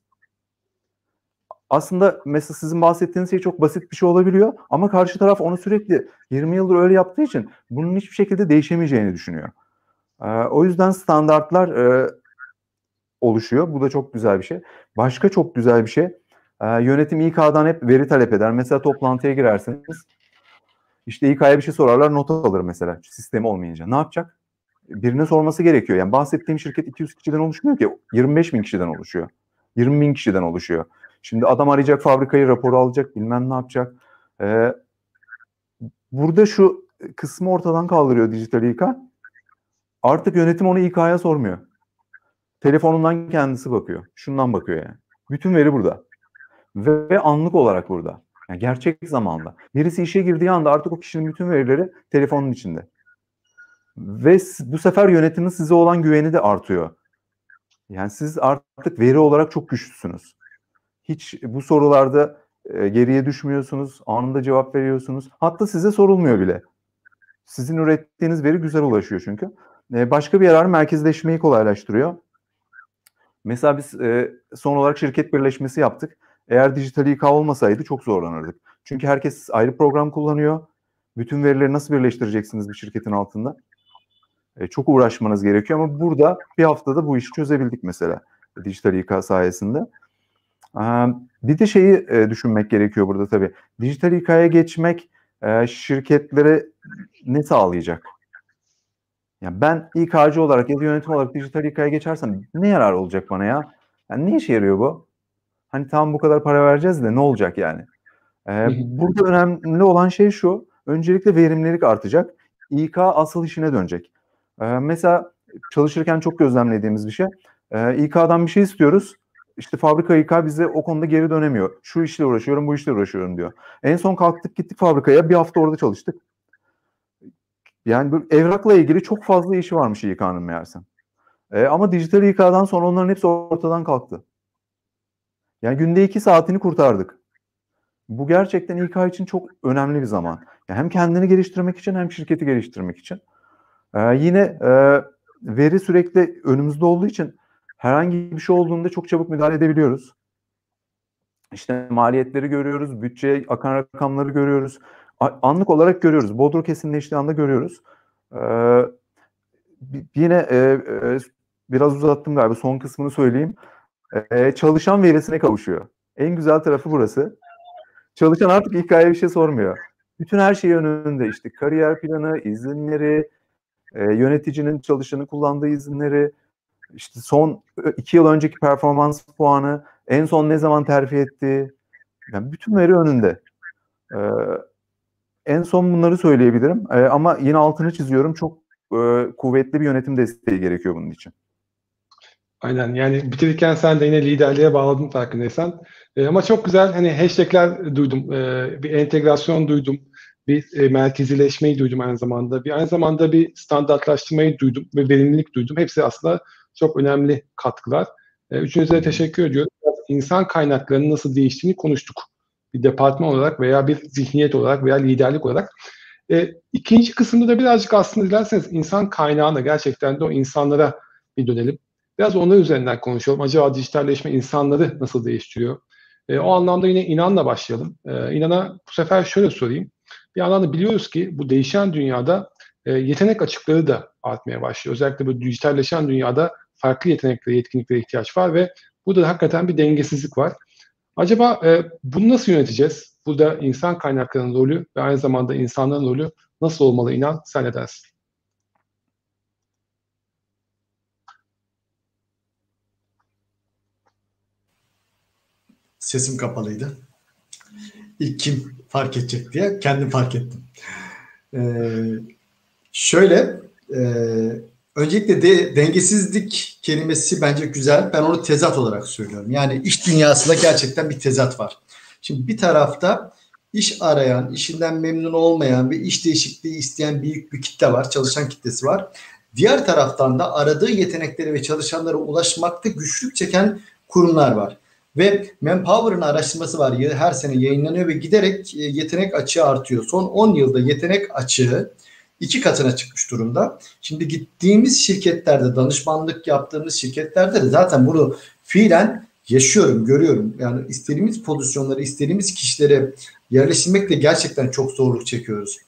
aslında mesela sizin bahsettiğiniz şey çok basit bir şey olabiliyor ama karşı taraf onu sürekli 20 yıldır öyle yaptığı için bunun hiçbir şekilde değişemeyeceğini düşünüyor. Ee, o yüzden standartlar e, oluşuyor. Bu da çok güzel bir şey. Başka çok güzel bir şey. E, yönetim İK'dan hep veri talep eder. Mesela toplantıya girersiniz. İşte İK'ya bir şey sorarlar not alır mesela sistemi olmayınca. Ne yapacak? birine sorması gerekiyor. Yani bahsettiğim şirket 200 kişiden oluşmuyor ki 25 bin kişiden oluşuyor. 20 bin kişiden oluşuyor. Şimdi adam arayacak fabrikayı, raporu alacak, bilmem ne yapacak. Ee, burada şu kısmı ortadan kaldırıyor dijital İK. Artık yönetim onu İK'ya sormuyor. Telefonundan kendisi bakıyor. Şundan bakıyor yani. Bütün veri burada. Ve, anlık olarak burada. Yani gerçek zamanda. Birisi işe girdiği anda artık o kişinin bütün verileri telefonun içinde. Ve bu sefer yönetimin size olan güveni de artıyor. Yani siz artık veri olarak çok güçlüsünüz. Hiç bu sorularda e, geriye düşmüyorsunuz, anında cevap veriyorsunuz. Hatta size sorulmuyor bile. Sizin ürettiğiniz veri güzel ulaşıyor çünkü. E, başka bir yarar merkezleşmeyi kolaylaştırıyor. Mesela biz e, son olarak şirket birleşmesi yaptık. Eğer dijital İK olmasaydı çok zorlanırdık. Çünkü herkes ayrı program kullanıyor. Bütün verileri nasıl birleştireceksiniz bir şirketin altında? E, çok uğraşmanız gerekiyor ama burada bir haftada bu işi çözebildik mesela dijital İK sayesinde. E, bir de şeyi e, düşünmek gerekiyor burada tabii. Dijital İK'ya geçmek e, şirketlere ne sağlayacak? Yani ben İK'cı olarak ya da yönetim olarak dijital İK'ya geçersem ne yarar olacak bana ya? Yani ne işe yarıyor bu? Hani tam bu kadar para vereceğiz de ne olacak yani? Ee, burada önemli olan şey şu. Öncelikle verimlilik artacak. İK asıl işine dönecek. Ee, mesela çalışırken çok gözlemlediğimiz bir şey. Ee, İK'dan bir şey istiyoruz. İşte fabrika İK bize o konuda geri dönemiyor. Şu işle uğraşıyorum, bu işle uğraşıyorum diyor. En son kalktık gittik fabrikaya bir hafta orada çalıştık. Yani bu evrakla ilgili çok fazla işi varmış İK'nın meğerse. Ee, ama dijital İK'dan sonra onların hepsi ortadan kalktı. Yani günde iki saatini kurtardık. Bu gerçekten İK için çok önemli bir zaman. Yani hem kendini geliştirmek için hem şirketi geliştirmek için. Ee, yine e, veri sürekli önümüzde olduğu için herhangi bir şey olduğunda çok çabuk müdahale edebiliyoruz. İşte maliyetleri görüyoruz, bütçeye akan rakamları görüyoruz. Anlık olarak görüyoruz. Bodro kesinleştiği anda görüyoruz. Ee, yine e, e, biraz uzattım galiba son kısmını söyleyeyim. Ee, çalışan verisine kavuşuyor. En güzel tarafı burası. Çalışan artık hikaye bir şey sormuyor. Bütün her şey önünde işte kariyer planı, izinleri, e, yöneticinin çalışanı kullandığı izinleri, işte son iki yıl önceki performans puanı, en son ne zaman terfi etti, yani bütün veri önünde. E, en son bunları söyleyebilirim e, ama yine altını çiziyorum çok e, kuvvetli bir yönetim desteği gerekiyor bunun için. Aynen yani bitirirken sen de yine liderliğe bağladın farkındaysan. E, ama çok güzel hani hashtagler duydum, e, bir entegrasyon duydum, bir e, merkezileşmeyi duydum aynı zamanda. Bir aynı zamanda bir standartlaştırmayı duydum ve verimlilik duydum. Hepsi aslında çok önemli katkılar. E, üçünüze teşekkür ediyorum. İnsan kaynaklarının nasıl değiştiğini konuştuk. Bir departman olarak veya bir zihniyet olarak veya liderlik olarak. E, ikinci kısımda da birazcık aslında dilerseniz insan kaynağına gerçekten de o insanlara bir dönelim. Biraz onlar üzerinden konuşalım. Acaba dijitalleşme insanları nasıl değiştiriyor? E, o anlamda yine inanla başlayalım. E, inana bu sefer şöyle sorayım. Bir yandan da biliyoruz ki bu değişen dünyada e, yetenek açıkları da artmaya başlıyor. Özellikle bu dijitalleşen dünyada farklı yeteneklere, yetkinliklere ihtiyaç var ve burada da hakikaten bir dengesizlik var. Acaba e, bunu nasıl yöneteceğiz? Burada insan kaynaklarının rolü ve aynı zamanda insanların rolü nasıl olmalı inan sen ne dersin? Sesim kapalıydı. İlk kim fark edecek diye kendim fark ettim. Ee, şöyle e, öncelikle de, dengesizlik kelimesi bence güzel. Ben onu tezat olarak söylüyorum. Yani iş dünyasında gerçekten bir tezat var. Şimdi bir tarafta iş arayan, işinden memnun olmayan ve iş değişikliği isteyen büyük bir kitle var. Çalışan kitlesi var. Diğer taraftan da aradığı yeteneklere ve çalışanlara ulaşmakta güçlük çeken kurumlar var. Ve Manpower'ın araştırması var. Her sene yayınlanıyor ve giderek e, yetenek açığı artıyor. Son 10 yılda yetenek açığı iki katına çıkmış durumda. Şimdi gittiğimiz şirketlerde, danışmanlık yaptığımız şirketlerde de zaten bunu fiilen yaşıyorum, görüyorum. Yani istediğimiz pozisyonları, istediğimiz kişilere yerleştirmekte gerçekten çok zorluk çekiyoruz.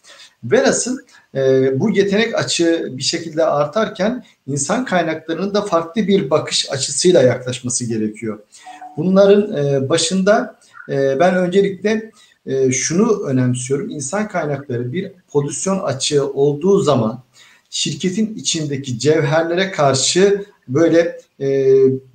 Velhasıl e, bu yetenek açığı bir şekilde artarken insan kaynaklarının da farklı bir bakış açısıyla yaklaşması gerekiyor. Bunların e, başında e, ben öncelikle e, şunu önemsiyorum. İnsan kaynakları bir pozisyon açığı olduğu zaman şirketin içindeki cevherlere karşı böyle e,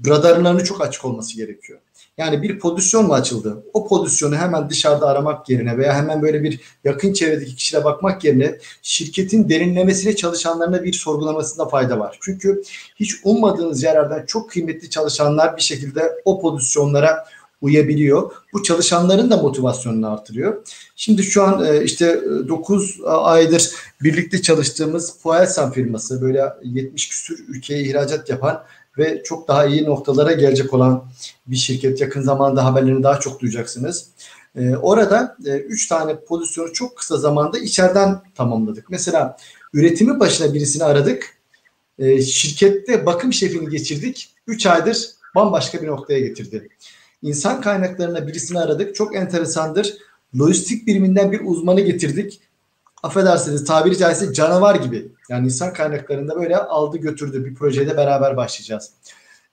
radarlarının çok açık olması gerekiyor. Yani bir pozisyon mu açıldı? O pozisyonu hemen dışarıda aramak yerine veya hemen böyle bir yakın çevredeki kişilere bakmak yerine şirketin derinlemesine çalışanlarına bir sorgulamasında fayda var. Çünkü hiç ummadığınız yerlerden çok kıymetli çalışanlar bir şekilde o pozisyonlara uyabiliyor. Bu çalışanların da motivasyonunu artırıyor. Şimdi şu an e, işte 9 e, aydır birlikte çalıştığımız Poelsan firması böyle 70 küsür ülkeye ihracat yapan ve çok daha iyi noktalara gelecek olan bir şirket. Yakın zamanda haberlerini daha çok duyacaksınız. Ee, orada 3 e, tane pozisyonu çok kısa zamanda içeriden tamamladık. Mesela üretimi başına birisini aradık. E, şirkette bakım şefini geçirdik. 3 aydır bambaşka bir noktaya getirdi. İnsan kaynaklarına birisini aradık. Çok enteresandır. Lojistik biriminden bir uzmanı getirdik affedersiniz tabiri caizse canavar gibi. Yani insan kaynaklarında böyle aldı götürdü bir projede beraber başlayacağız.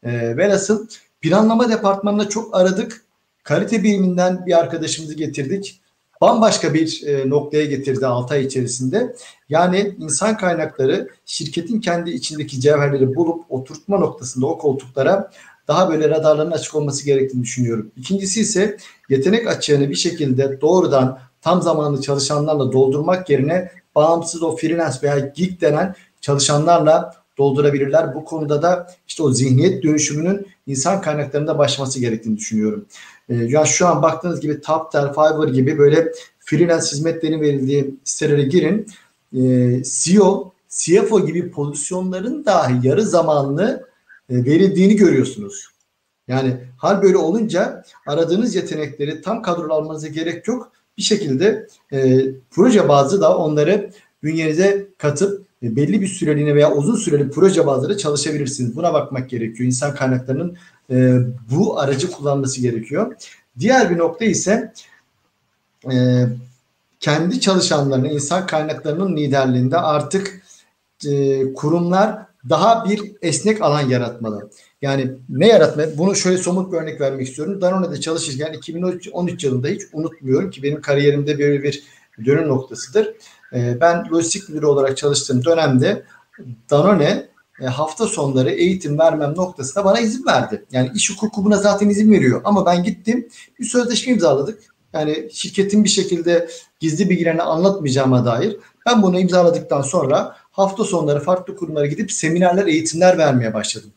E, velhasıl planlama departmanına çok aradık. Kalite biriminden bir arkadaşımızı getirdik. Bambaşka bir e, noktaya getirdi 6 ay içerisinde. Yani insan kaynakları şirketin kendi içindeki cevherleri bulup oturtma noktasında o koltuklara daha böyle radarların açık olması gerektiğini düşünüyorum. İkincisi ise yetenek açığını bir şekilde doğrudan tam zamanlı çalışanlarla doldurmak yerine bağımsız o freelance veya gig denen çalışanlarla doldurabilirler. Bu konuda da işte o zihniyet dönüşümünün insan kaynaklarında başlaması gerektiğini düşünüyorum. Ee, ya şu an baktığınız gibi Taptel, Fiverr gibi böyle freelance hizmetlerin verildiği sitelere girin. Ee, CEO, CFO gibi pozisyonların dahi yarı zamanlı verildiğini görüyorsunuz. Yani hal böyle olunca aradığınız yetenekleri tam kadrolanmanıza gerek yok bir şekilde e, proje bazlı da onları bünyenize katıp e, belli bir süreliğine veya uzun süreli proje bazlı çalışabilirsiniz. Buna bakmak gerekiyor. İnsan kaynaklarının e, bu aracı kullanması gerekiyor. Diğer bir nokta ise e, kendi çalışanlarının, insan kaynaklarının liderliğinde artık e, kurumlar daha bir esnek alan yaratmalı. Yani ne yaratma? Bunu şöyle somut bir örnek vermek istiyorum. Danone'de çalışırken 2013 yılında hiç unutmuyorum ki benim kariyerimde böyle bir dönüm noktasıdır. Ee, ben lojistik müdürü olarak çalıştığım dönemde Danone e, hafta sonları eğitim vermem noktasında bana izin verdi. Yani iş hukuku buna zaten izin veriyor. Ama ben gittim bir sözleşme imzaladık. Yani şirketin bir şekilde gizli bilgilerini anlatmayacağıma dair. Ben bunu imzaladıktan sonra hafta sonları farklı kurumlara gidip seminerler, eğitimler vermeye başladım.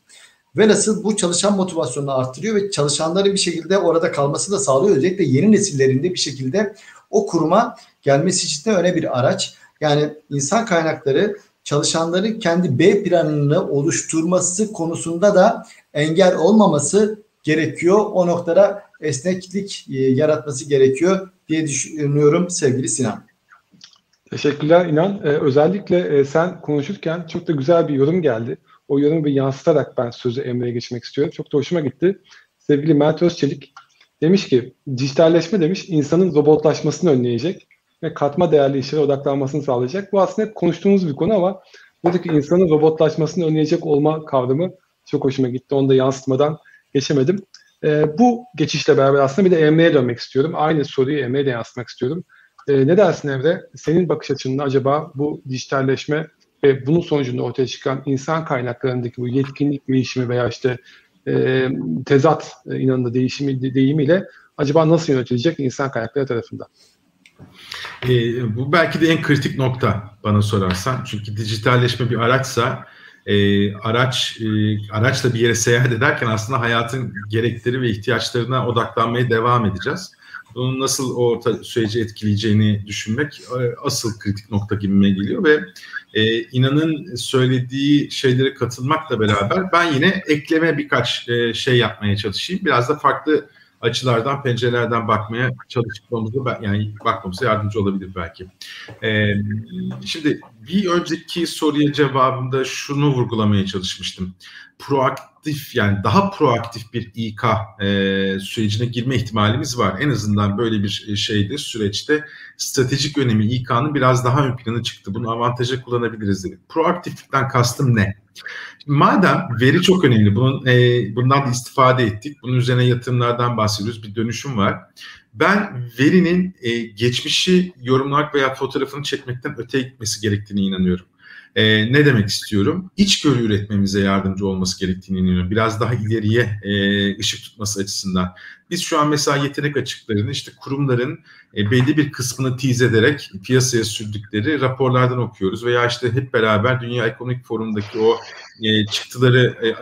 Velhasıl bu çalışan motivasyonunu arttırıyor ve çalışanların bir şekilde orada kalması da sağlıyor. Özellikle yeni nesillerinde bir şekilde o kuruma gelmesi için de öne bir araç. Yani insan kaynakları çalışanların kendi B planını oluşturması konusunda da engel olmaması gerekiyor. O noktada esneklik e, yaratması gerekiyor diye düşünüyorum sevgili Sinan. Teşekkürler İnan. Ee, özellikle e, sen konuşurken çok da güzel bir yorum geldi. O yorumu bir yansıtarak ben sözü Emre'ye geçmek istiyorum. Çok da hoşuma gitti. Sevgili Mert Özçelik demiş ki dijitalleşme demiş insanın robotlaşmasını önleyecek ve katma değerli işlere odaklanmasını sağlayacak. Bu aslında hep konuştuğumuz bir konu ama buradaki insanın robotlaşmasını önleyecek olma kavramı çok hoşuma gitti. Onu da yansıtmadan geçemedim. E, bu geçişle beraber aslında bir de Emre'ye dönmek istiyorum. Aynı soruyu Emre'ye de yansıtmak istiyorum. E, ne dersin Emre? Senin bakış açında acaba bu dijitalleşme ve bunun sonucunda ortaya çıkan insan kaynaklarındaki bu yetkinlik değişimi veya işte e, tezat e, inanında değişimi deyimiyle acaba nasıl yönetilecek insan kaynakları tarafından? E, bu belki de en kritik nokta bana sorarsan. Çünkü dijitalleşme bir araçsa e, araç e, araçla bir yere seyahat ederken aslında hayatın gerekleri ve ihtiyaçlarına odaklanmaya devam edeceğiz. Bunun nasıl orta süreci etkileyeceğini düşünmek e, asıl kritik nokta gibime geliyor ve e, inanın söylediği şeylere katılmakla beraber ben yine ekleme birkaç e, şey yapmaya çalışayım. Biraz da farklı açılardan, pencerelerden bakmaya çalışmamızı yani bakmamıza yardımcı olabilir belki. Ee, şimdi bir önceki soruya cevabımda şunu vurgulamaya çalışmıştım. Proaktif yani daha proaktif bir İK e, sürecine girme ihtimalimiz var. En azından böyle bir e, şeyde süreçte stratejik önemi İK'nın biraz daha ön plana çıktı. Bunu avantaja kullanabiliriz dedik. Proaktiflikten kastım ne? Madem veri çok önemli, bunun e, bundan da istifade ettik. Bunun üzerine yatırımlardan bahsediyoruz. Bir dönüşüm var. Ben verinin e, geçmişi yorumlamak veya fotoğrafını çekmekten öteye gitmesi gerektiğine inanıyorum. E, ne demek istiyorum? İçgörü üretmemize yardımcı olması gerektiğini inanıyorum. Biraz daha ileriye e, ışık tutması açısından. Biz şu an mesela yetenek açıklarını işte kurumların e, belli bir kısmını tease ederek piyasaya sürdükleri raporlardan okuyoruz veya işte hep beraber Dünya Ekonomik Forum'daki o e, çıktıları, e,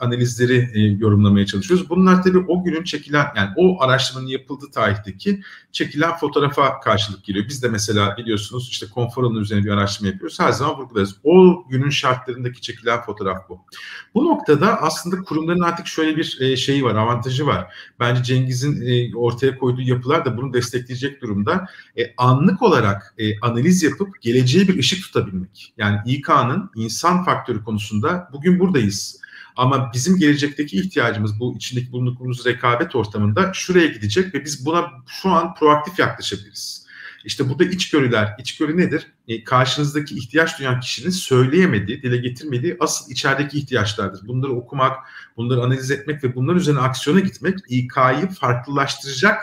analizleri e, yorumlamaya çalışıyoruz. Bunlar tabii o günün çekilen, yani o araştırmanın yapıldığı tarihteki çekilen fotoğrafa karşılık geliyor. Biz de mesela biliyorsunuz işte konfor alanı üzerine bir araştırma yapıyoruz. Her zaman vurgularız. O günün şartlarındaki çekilen fotoğraf bu. Bu noktada aslında kurumların artık şöyle bir e, şeyi var, avantajı var. Bence Cengiz'in e, ortaya koyduğu yapılar da bunu destekleyecek durumda. E, anlık olarak e, analiz yapıp geleceğe bir ışık tutabilmek. Yani İK'nın insan faktörü konusunda bugün buradayız. Ama bizim gelecekteki ihtiyacımız bu içindeki bulunduğumuz rekabet ortamında şuraya gidecek ve biz buna şu an proaktif yaklaşabiliriz. İşte burada içgörüler, içgörü nedir? E, karşınızdaki ihtiyaç duyan kişinin söyleyemediği, dile getirmediği asıl içerideki ihtiyaçlardır. Bunları okumak, bunları analiz etmek ve bunların üzerine aksiyona gitmek İK'yı farklılaştıracak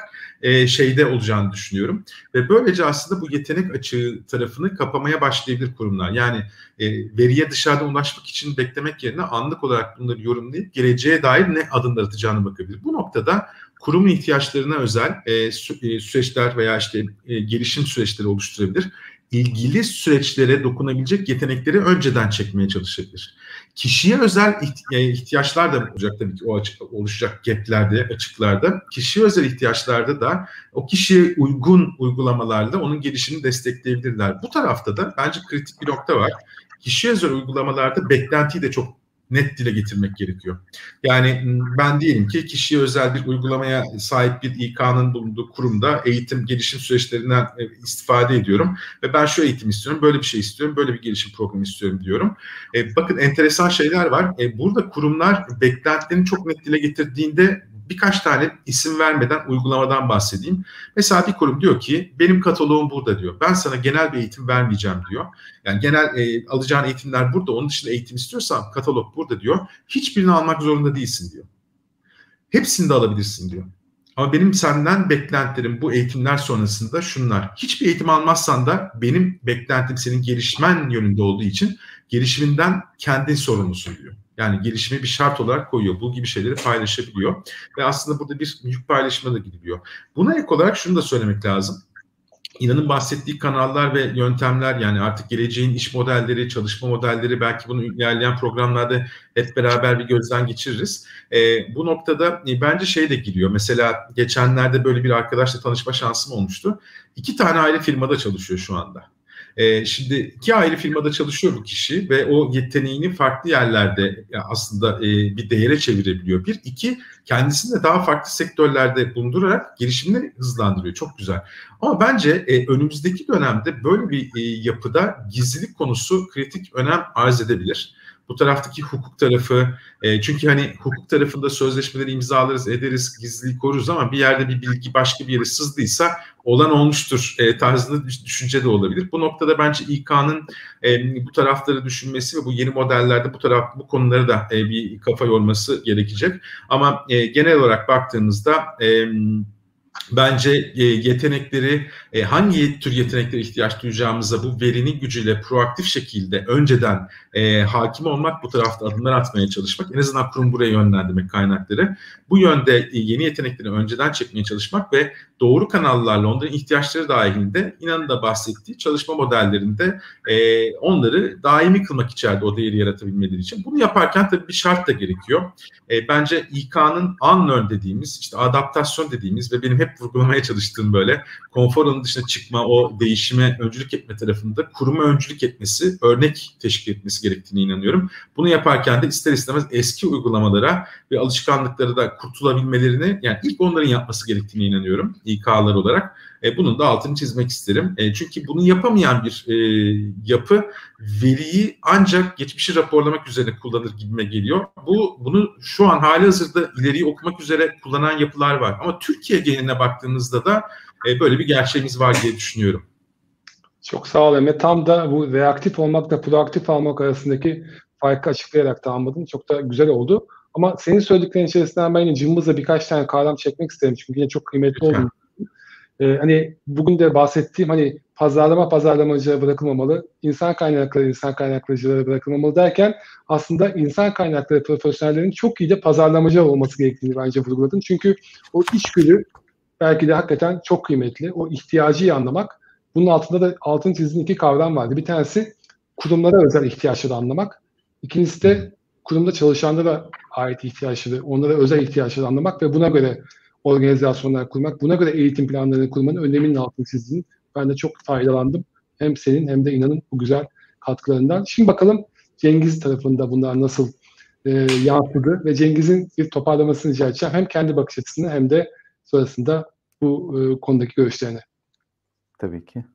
e, şeyde olacağını düşünüyorum. Ve böylece aslında bu yetenek açığı tarafını kapamaya başlayabilir kurumlar. Yani e, veriye dışarıdan ulaşmak için beklemek yerine anlık olarak bunları yorumlayıp geleceğe dair ne adımlar atacağını bakabilir. Bu noktada kurum ihtiyaçlarına özel e, sü- e, süreçler veya işte e, gelişim süreçleri oluşturabilir. İlgili süreçlere dokunabilecek yetenekleri önceden çekmeye çalışabilir. Kişiye özel ihtiyaçlar da olacak tabii ki o açık, oluşacak gaplerde, açıklarda. Kişiye özel ihtiyaçlarda da o kişiye uygun uygulamalarla onun gelişimini destekleyebilirler. Bu tarafta da bence kritik bir nokta var. Kişiye özel uygulamalarda beklentiyi de çok net dile getirmek gerekiyor. Yani ben diyelim ki kişiye özel bir uygulamaya sahip bir İK'nın bulunduğu kurumda eğitim gelişim süreçlerinden e, istifade ediyorum ve ben şu eğitim istiyorum, böyle bir şey istiyorum, böyle bir gelişim programı istiyorum diyorum. E, bakın enteresan şeyler var. E, burada kurumlar beklentilerini çok net dile getirdiğinde birkaç tane isim vermeden uygulamadan bahsedeyim. Mesela bir kurum diyor ki benim kataloğum burada diyor. Ben sana genel bir eğitim vermeyeceğim diyor. Yani genel e, alacağın eğitimler burada. Onun dışında eğitim istiyorsan katalog burada diyor. Hiçbirini almak zorunda değilsin diyor. Hepsini de alabilirsin diyor. Ama benim senden beklentilerim bu eğitimler sonrasında şunlar. Hiçbir eğitim almazsan da benim beklentim senin gelişmen yönünde olduğu için gelişiminden kendin sorumlusun diyor. Yani gelişime bir şart olarak koyuyor. Bu gibi şeyleri paylaşabiliyor. Ve aslında burada bir yük paylaşımına da gidiliyor. Buna ek olarak şunu da söylemek lazım. İnanın bahsettiği kanallar ve yöntemler yani artık geleceğin iş modelleri, çalışma modelleri belki bunu ilerleyen programlarda hep beraber bir gözden geçiririz. E, bu noktada e, bence şey de giriyor. Mesela geçenlerde böyle bir arkadaşla tanışma şansım olmuştu. İki tane ayrı firmada çalışıyor şu anda. E, şimdi iki ayrı firmada çalışıyor bu kişi ve o yeteneğini farklı yerlerde aslında e, bir değere çevirebiliyor. Bir, iki kendisini de daha farklı sektörlerde bulundurarak gelişimini hızlandırıyor. Çok güzel. Ama bence e, önümüzdeki dönemde böyle bir e, yapıda gizlilik konusu kritik önem arz edebilir. Bu taraftaki hukuk tarafı e, çünkü hani hukuk tarafında sözleşmeleri imzalarız ederiz gizliliği koruruz ama bir yerde bir bilgi başka bir yere sızdıysa olan olmuştur e, tarzında düşünce de olabilir. Bu noktada bence İK'nın e, bu tarafları düşünmesi ve bu yeni modellerde bu taraf bu konuları da e, bir kafa yorması gerekecek. Ama e, genel olarak baktığımızda e, bence e, yetenekleri e, hangi tür yeteneklere ihtiyaç duyacağımıza bu verinin gücüyle proaktif şekilde önceden e, hakim olmak bu tarafta adımlar atmaya çalışmak en azından kurum buraya yönlendirmek kaynakları bu yönde e, yeni yetenekleri önceden çekmeye çalışmak ve doğru kanallarla onların ihtiyaçları dahilinde inanın da bahsettiği çalışma modellerinde e, onları daimi kılmak içeride o değeri yaratabilmeleri için. Bunu yaparken tabii bir şart da gerekiyor. E, bence İK'nın unlearn dediğimiz işte adaptasyon dediğimiz ve benim hep vurgulamaya çalıştığım böyle konfor alanı dışına çıkma o değişime öncülük etme tarafında kuruma öncülük etmesi örnek teşkil etmesi gerektiğine inanıyorum. Bunu yaparken de ister istemez eski uygulamalara ve alışkanlıkları da kurtulabilmelerini yani ilk onların yapması gerektiğine inanıyorum. İK'lar olarak. E, bunun da altını çizmek isterim. E, çünkü bunu yapamayan bir e, yapı veriyi ancak geçmişi raporlamak üzerine kullanır gibime geliyor. Bu bunu şu an hali hazırda ileriyi okumak üzere kullanan yapılar var. Ama Türkiye geneline baktığımızda da e, böyle bir gerçeğimiz var diye düşünüyorum. Çok sağ ol Emre. Tam da bu reaktif olmakla proaktif olmak arasındaki farkı açıklayarak tamamladın. Çok da güzel oldu. Ama senin söylediklerin içerisinden ben yine cımbızla birkaç tane kavram çekmek isterim. Çünkü yine çok kıymetli oldu. E, hani bugün de bahsettiğim hani pazarlama pazarlamacıya bırakılmamalı, insan kaynakları insan kaynaklıcılara bırakılmamalı derken aslında insan kaynakları profesyonellerin çok iyi de pazarlamacı olması gerektiğini bence vurguladım. Çünkü o içgüdü belki de hakikaten çok kıymetli. O ihtiyacı iyi anlamak. Bunun altında da altın çizdiğim iki kavram vardı. Bir tanesi kurumlara özel ihtiyaçları anlamak. İkincisi de kurumda çalışanlara ait ihtiyaçları, onlara özel ihtiyaçları anlamak ve buna göre organizasyonlar kurmak, buna göre eğitim planlarını kurmanın öneminin altını çizdiğin ben de çok faydalandım. Hem senin hem de inanın bu güzel katkılarından. Şimdi bakalım Cengiz tarafında bunlar nasıl e, yansıdı ve Cengiz'in bir toparlamasını rica edeceğim. Hem kendi bakış açısını hem de sonrasında bu e, konudaki görüşlerini. Tabii ki.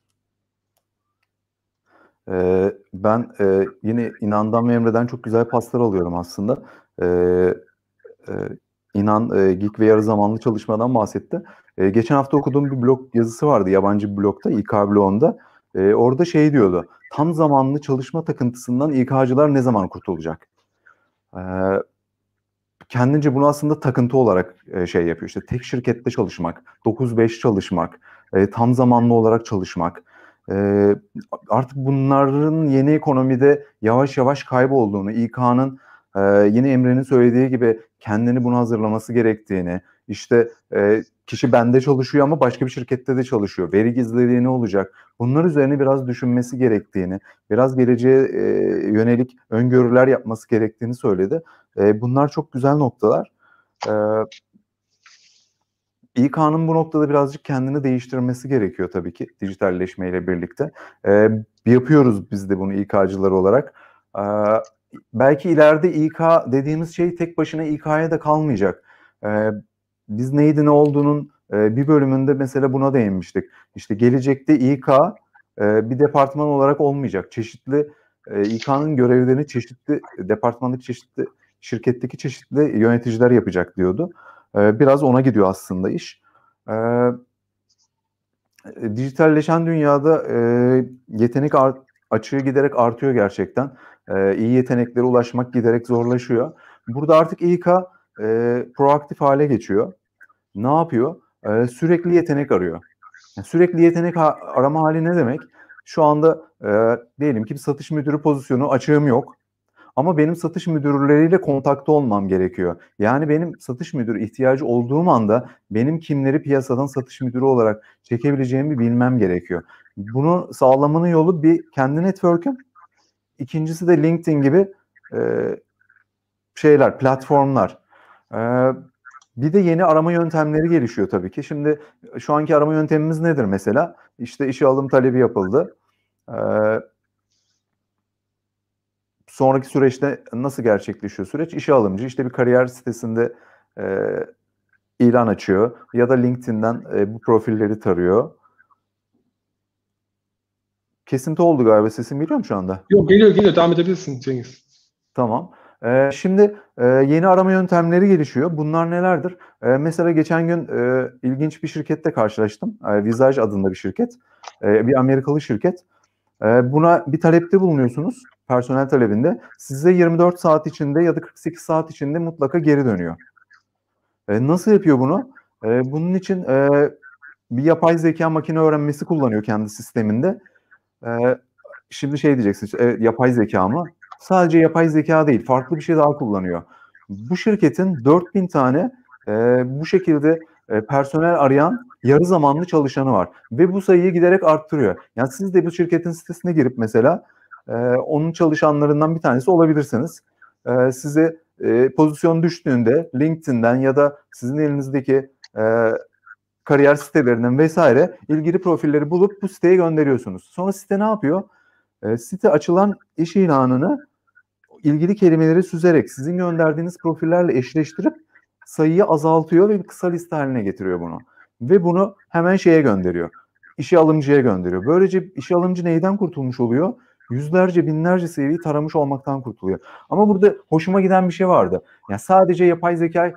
Ee, ben e, yine İnan'dan ve Emre'den çok güzel paslar alıyorum aslında. Ee, e, İnan e, Geek ve yarı zamanlı çalışmadan bahsetti. E, geçen hafta okuduğum bir blog yazısı vardı yabancı bir blogda, İK blogunda. E, orada şey diyordu, tam zamanlı çalışma takıntısından İK'cılar ne zaman kurtulacak? E, kendince bunu aslında takıntı olarak e, şey yapıyor. İşte tek şirkette çalışmak, 9-5 çalışmak, e, tam zamanlı olarak çalışmak. E, artık bunların yeni ekonomide yavaş yavaş kaybolduğunu, İK'nın e, yine Emre'nin söylediği gibi kendini buna hazırlaması gerektiğini, işte e, kişi bende çalışıyor ama başka bir şirkette de çalışıyor. Veri gizliliği ne olacak? Bunlar üzerine biraz düşünmesi gerektiğini, biraz geleceğe e, yönelik öngörüler yapması gerektiğini söyledi. E, bunlar çok güzel noktalar. E, İK'nın bu noktada birazcık kendini değiştirmesi gerekiyor tabii ki dijitalleşmeyle birlikte. E, yapıyoruz biz de bunu İK'cılar olarak. E, belki ileride İK dediğimiz şey tek başına İK'ya da kalmayacak. E, biz neydi ne olduğunun e, bir bölümünde mesela buna değinmiştik. İşte gelecekte İK e, bir departman olarak olmayacak. Çeşitli e, İK'nın görevlerini çeşitli departmandaki çeşitli şirketteki çeşitli yöneticiler yapacak diyordu. E, biraz ona gidiyor aslında iş. E, dijitalleşen dünyada e, yetenek art, açığı giderek artıyor gerçekten. E, iyi yeteneklere ulaşmak giderek zorlaşıyor. Burada artık İK e, proaktif hale geçiyor ne yapıyor? Ee, sürekli yetenek arıyor. Yani sürekli yetenek arama hali ne demek? Şu anda e, diyelim ki bir satış müdürü pozisyonu açığım yok. Ama benim satış müdürleriyle kontakta olmam gerekiyor. Yani benim satış müdürü ihtiyacı olduğum anda benim kimleri piyasadan satış müdürü olarak çekebileceğimi bilmem gerekiyor. Bunu sağlamanın yolu bir kendi network'üm. İkincisi de LinkedIn gibi e, şeyler, platformlar. E, bir de yeni arama yöntemleri gelişiyor tabii ki. Şimdi şu anki arama yöntemimiz nedir mesela? İşte işe alım talebi yapıldı. Ee, sonraki süreçte nasıl gerçekleşiyor süreç? İşe alımcı işte bir kariyer sitesinde e, ilan açıyor ya da LinkedIn'den e, bu profilleri tarıyor. Kesinti oldu galiba. Sesim geliyor mu şu anda? Yok geliyor geliyor. Devam edebilirsin Cengiz. Tamam. E, şimdi e, yeni arama yöntemleri gelişiyor. Bunlar nelerdir? E, mesela geçen gün e, ilginç bir şirkette karşılaştım. E, Visage adında bir şirket. E, bir Amerikalı şirket. E, buna bir talepte bulunuyorsunuz. Personel talebinde. Size 24 saat içinde ya da 48 saat içinde mutlaka geri dönüyor. E, nasıl yapıyor bunu? E, bunun için e, bir yapay zeka makine öğrenmesi kullanıyor kendi sisteminde. E, şimdi şey diyeceksiniz, e, yapay zeka mı? sadece yapay zeka değil farklı bir şey daha kullanıyor. Bu şirketin 4000 tane e, bu şekilde e, personel arayan yarı zamanlı çalışanı var ve bu sayıyı giderek arttırıyor. Yani siz de bu şirketin sitesine girip mesela e, onun çalışanlarından bir tanesi olabilirsiniz. E, size e, pozisyon düştüğünde LinkedIn'den ya da sizin elinizdeki e, kariyer sitelerinden vesaire ilgili profilleri bulup bu siteye gönderiyorsunuz. Sonra site ne yapıyor? E, site açılan iş ilanını ilgili kelimeleri süzerek sizin gönderdiğiniz profillerle eşleştirip sayıyı azaltıyor ve bir kısa liste haline getiriyor bunu. Ve bunu hemen şeye gönderiyor. İşe alımcıya gönderiyor. Böylece işe alımcı neyden kurtulmuş oluyor? Yüzlerce, binlerce seviyeyi taramış olmaktan kurtuluyor. Ama burada hoşuma giden bir şey vardı. Yani sadece yapay zeka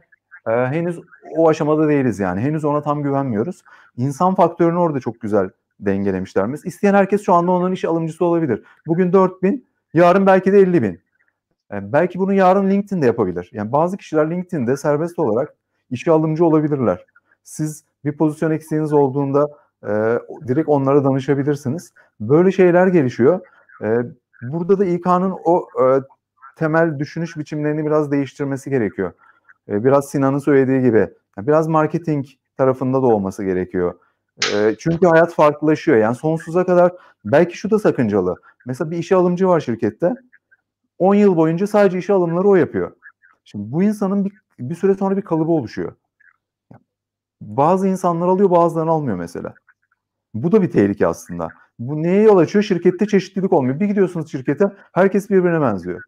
e, henüz o aşamada değiliz yani. Henüz ona tam güvenmiyoruz. İnsan faktörünü orada çok güzel dengelemişler. Mesela isteyen herkes şu anda onun iş alımcısı olabilir. Bugün 4 bin, yarın belki de 50 bin. E, belki bunu yarın LinkedIn'de yapabilir. Yani bazı kişiler LinkedIn'de serbest olarak işe alımcı olabilirler. Siz Bir pozisyon eksiğiniz olduğunda e, direkt onlara danışabilirsiniz. Böyle şeyler gelişiyor. E, burada da İK'nın o e, temel düşünüş biçimlerini biraz değiştirmesi gerekiyor. E, biraz Sinan'ın söylediği gibi biraz marketing tarafında da olması gerekiyor. E, çünkü hayat farklılaşıyor. Yani sonsuza kadar belki şu da sakıncalı. Mesela bir işe alımcı var şirkette. 10 yıl boyunca sadece işe alımları o yapıyor. Şimdi bu insanın bir, bir süre sonra bir kalıbı oluşuyor. Bazı insanlar alıyor bazılarını almıyor mesela. Bu da bir tehlike aslında. Bu neye yol açıyor? Şirkette çeşitlilik olmuyor. Bir gidiyorsunuz şirkete herkes birbirine benziyor.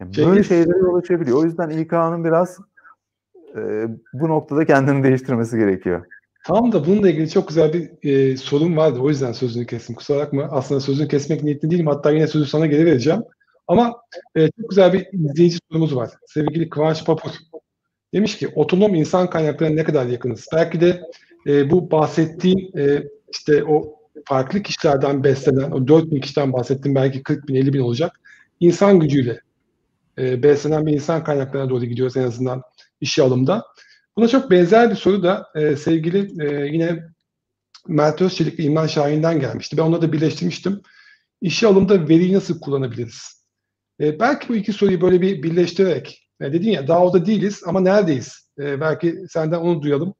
Yani böyle şeylere yol açabiliyor. O yüzden İK'nın biraz e, bu noktada kendini değiştirmesi gerekiyor. Tam da bununla ilgili çok güzel bir e, sorun vardı. O yüzden sözünü kestim. Kusura bakma. Aslında sözünü kesmek niyetli değilim. Hatta yine sözü sana geri vereceğim. Ama e, çok güzel bir izleyici sorumuz var. Sevgili Kıvanç Papur. Demiş ki otonom insan kaynaklarına ne kadar yakınız? Belki de e, bu bahsettiğim e, işte o farklı kişilerden beslenen, o 4 bin kişiden bahsettim belki 40 bin, 50 bin olacak. insan gücüyle e, beslenen bir insan kaynaklarına doğru gidiyoruz en azından işe alımda. Buna çok benzer bir soru da e, sevgili e, yine Mert Özçelik ve İmran Şahin'den gelmişti. Ben onları da birleştirmiştim. İşe alımda veriyi nasıl kullanabiliriz? E, belki bu iki soruyu böyle bir birleştirerek, e, dedin ya daha orada değiliz ama neredeyiz? E, belki senden onu duyalım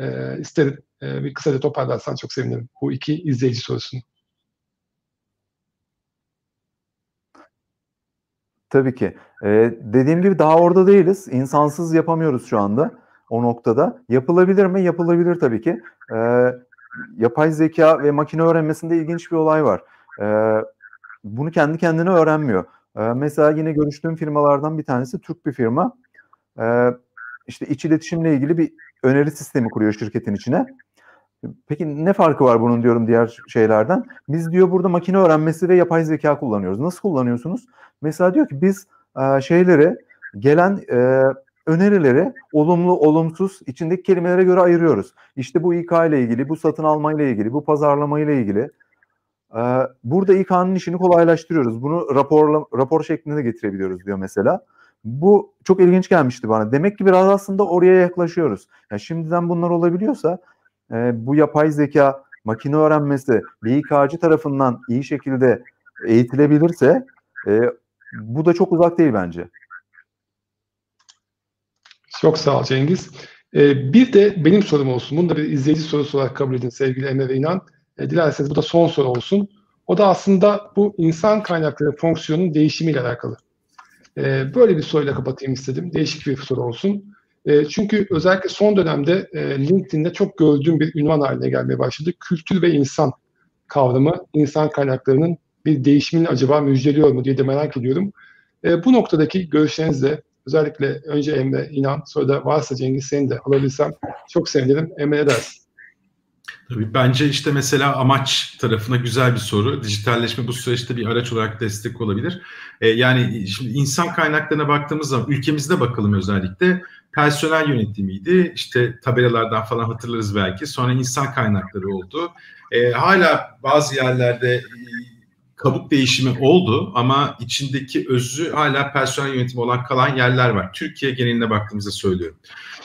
e, isterim. E, bir kısaca toparlarsan çok sevinirim bu iki izleyici sorusunu. Tabii ki. Ee, dediğim gibi daha orada değiliz. İnsansız yapamıyoruz şu anda o noktada. Yapılabilir mi? Yapılabilir tabii ki. Ee, yapay zeka ve makine öğrenmesinde ilginç bir olay var. Ee, bunu kendi kendine öğrenmiyor. Ee, mesela yine görüştüğüm firmalardan bir tanesi Türk bir firma. Ee, işte iç iletişimle ilgili bir öneri sistemi kuruyor şirketin içine. Peki ne farkı var bunun diyorum diğer şeylerden? Biz diyor burada makine öğrenmesi ve yapay zeka kullanıyoruz. Nasıl kullanıyorsunuz? Mesela diyor ki biz e, şeyleri gelen e, önerileri olumlu, olumsuz içindeki kelimelere göre ayırıyoruz. İşte bu İK ile ilgili, bu satın alma ile ilgili, bu pazarlama ile ilgili. E, burada İK'nın işini kolaylaştırıyoruz. Bunu raporla, rapor şeklinde getirebiliyoruz diyor mesela. Bu çok ilginç gelmişti bana. Demek ki biraz aslında oraya yaklaşıyoruz. Yani şimdiden bunlar olabiliyorsa e, bu yapay zeka, makine öğrenmesi bir İK'cı tarafından iyi şekilde eğitilebilirse e, bu da çok uzak değil bence. Çok sağ ol Cengiz. Ee, bir de benim sorum olsun. Bunu da bir izleyici sorusu olarak kabul edin sevgili Emre ve İnan. E, dilerseniz bu da son soru olsun. O da aslında bu insan kaynakları fonksiyonun değişimiyle alakalı. E, böyle bir soruyla kapatayım istedim. Değişik bir soru olsun. E, çünkü özellikle son dönemde e, LinkedIn'de çok gördüğüm bir ünvan haline gelmeye başladı. Kültür ve insan kavramı insan kaynaklarının bir değişimini acaba müjdeliyor mu diye de merak ediyorum. E, bu noktadaki görüşlerinizle özellikle önce Emre İnan sonra da varsa Cengiz seni de alabilsem çok sevinirim. Emre ne dersin? Tabii bence işte mesela amaç tarafına güzel bir soru. Dijitalleşme bu süreçte bir araç olarak destek olabilir. Ee, yani şimdi insan kaynaklarına baktığımız zaman ülkemizde bakalım özellikle personel yönetimiydi. İşte tabelalardan falan hatırlarız belki. Sonra insan kaynakları oldu. Ee, hala bazı yerlerde kabuk değişimi oldu ama içindeki özü hala personel yönetimi olan kalan yerler var. Türkiye geneline baktığımızda söylüyorum.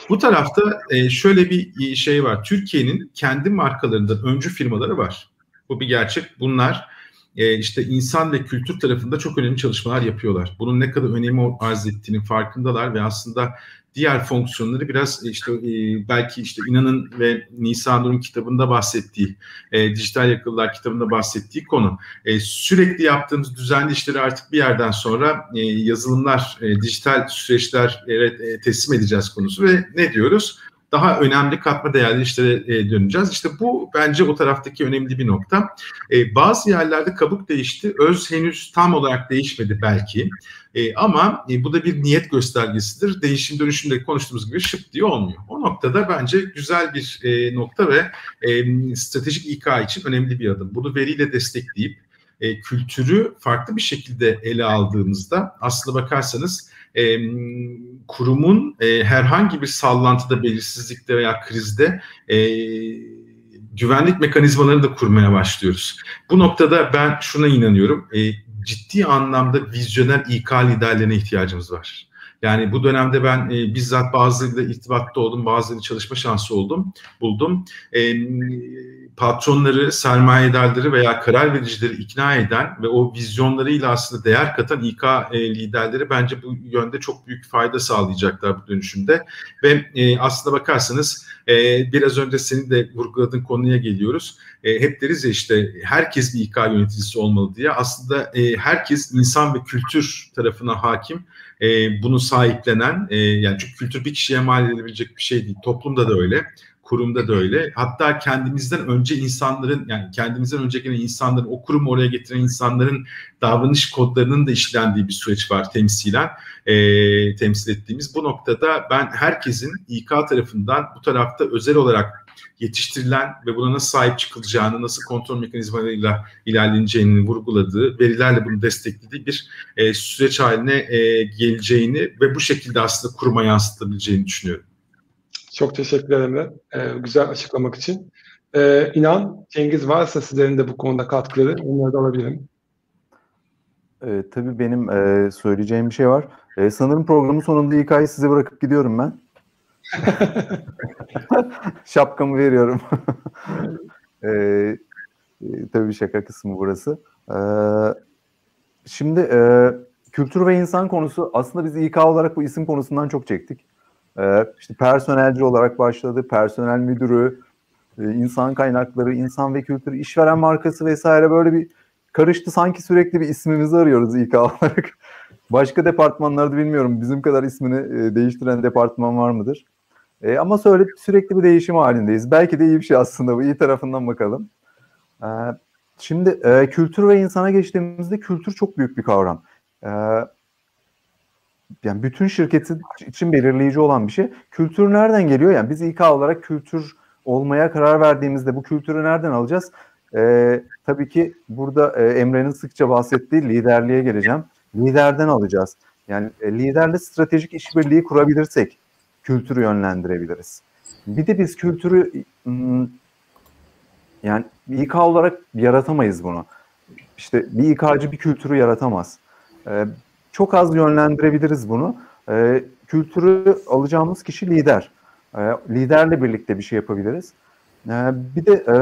Bu tarafta e, şöyle bir şey var. Türkiye'nin kendi markalarından öncü firmaları var. Bu bir gerçek. Bunlar e, işte insan ve kültür tarafında çok önemli çalışmalar yapıyorlar. Bunun ne kadar önemi arz ettiğinin farkındalar ve aslında diğer fonksiyonları biraz e, işte e, belki işte İnan'ın ve Nisa Nur'un kitabında bahsettiği, e, dijital yakılılar kitabında bahsettiği konu. Sürekli yaptığımız düzenli işleri artık bir yerden sonra yazılımlar, dijital süreçler teslim edeceğiz konusu ve ne diyoruz? Daha önemli katma değerli işlere e, döneceğiz. İşte bu bence o taraftaki önemli bir nokta. E, bazı yerlerde kabuk değişti. Öz henüz tam olarak değişmedi belki. E, ama e, bu da bir niyet göstergesidir. Değişim dönüşümde konuştuğumuz gibi şıp diye olmuyor. O noktada bence güzel bir e, nokta ve e, stratejik İK için önemli bir adım. Bunu veriyle destekleyip e, kültürü farklı bir şekilde ele aldığımızda aslında bakarsanız e, kurumun e, herhangi bir sallantıda, belirsizlikte veya krizde e, güvenlik mekanizmalarını da kurmaya başlıyoruz. Bu noktada ben şuna inanıyorum. E, ciddi anlamda vizyoner İK liderlerine ihtiyacımız var. Yani bu dönemde ben e, bizzat bazılarıyla irtibatta oldum, bazılarıyla çalışma şansı oldum, buldum. E, patronları, sermayedarları veya karar vericileri ikna eden ve o vizyonlarıyla aslında değer katan İK e, liderleri bence bu yönde çok büyük fayda sağlayacaklar bu dönüşümde. Ve e, aslında bakarsanız e, biraz önce senin de vurguladığın konuya geliyoruz. E, hep deriz ya işte herkes bir İK yöneticisi olmalı diye. Aslında e, herkes insan ve kültür tarafına hakim. E, bunu sahiplenen, e, yani çünkü kültür bir kişiye mal edilebilecek bir şey değil. Toplumda da öyle kurumda da öyle. Hatta kendimizden önce insanların yani kendimizden önce gelen insanların o kurumu oraya getiren insanların davranış kodlarının da işlendiği bir süreç var temsilen e, temsil ettiğimiz. Bu noktada ben herkesin İK tarafından bu tarafta özel olarak yetiştirilen ve buna nasıl sahip çıkılacağını, nasıl kontrol mekanizmalarıyla ilerleneceğini vurguladığı, verilerle bunu desteklediği bir e, süreç haline e, geleceğini ve bu şekilde aslında kuruma yansıtabileceğini düşünüyorum. Çok teşekkür ederim e, güzel açıklamak için. E, inan Cengiz varsa sizlerin de bu konuda katkıları onları da alabilirim. E, tabii benim e, söyleyeceğim bir şey var. E, sanırım programın sonunda ay size bırakıp gidiyorum ben. Şapkamı veriyorum. e, e, tabii şaka kısmı burası. E, şimdi e, kültür ve insan konusu aslında biz İK olarak bu isim konusundan çok çektik. E, işte personelci olarak başladı, personel müdürü, e, insan kaynakları, insan ve kültür, işveren markası vesaire böyle bir karıştı. Sanki sürekli bir ismimizi arıyoruz İK olarak. Başka departmanlarda bilmiyorum bizim kadar ismini e, değiştiren departman var mıdır? E, ama söyle sürekli bir değişim halindeyiz. Belki de iyi bir şey aslında bu. iyi tarafından bakalım. E, şimdi e, kültür ve insana geçtiğimizde kültür çok büyük bir kavram. E, yani bütün şirketin için belirleyici olan bir şey. Kültür nereden geliyor? Yani biz İK olarak kültür olmaya karar verdiğimizde bu kültürü nereden alacağız? Ee, tabii ki burada e, Emre'nin sıkça bahsettiği liderliğe geleceğim. Liderden alacağız. Yani e, liderle stratejik işbirliği kurabilirsek kültürü yönlendirebiliriz. Bir de biz kültürü hmm, yani İK olarak yaratamayız bunu. İşte bir İK'cı bir kültürü yaratamaz. Ee, çok az yönlendirebiliriz bunu. E, kültürü alacağımız kişi lider. E, liderle birlikte bir şey yapabiliriz. Bir de e,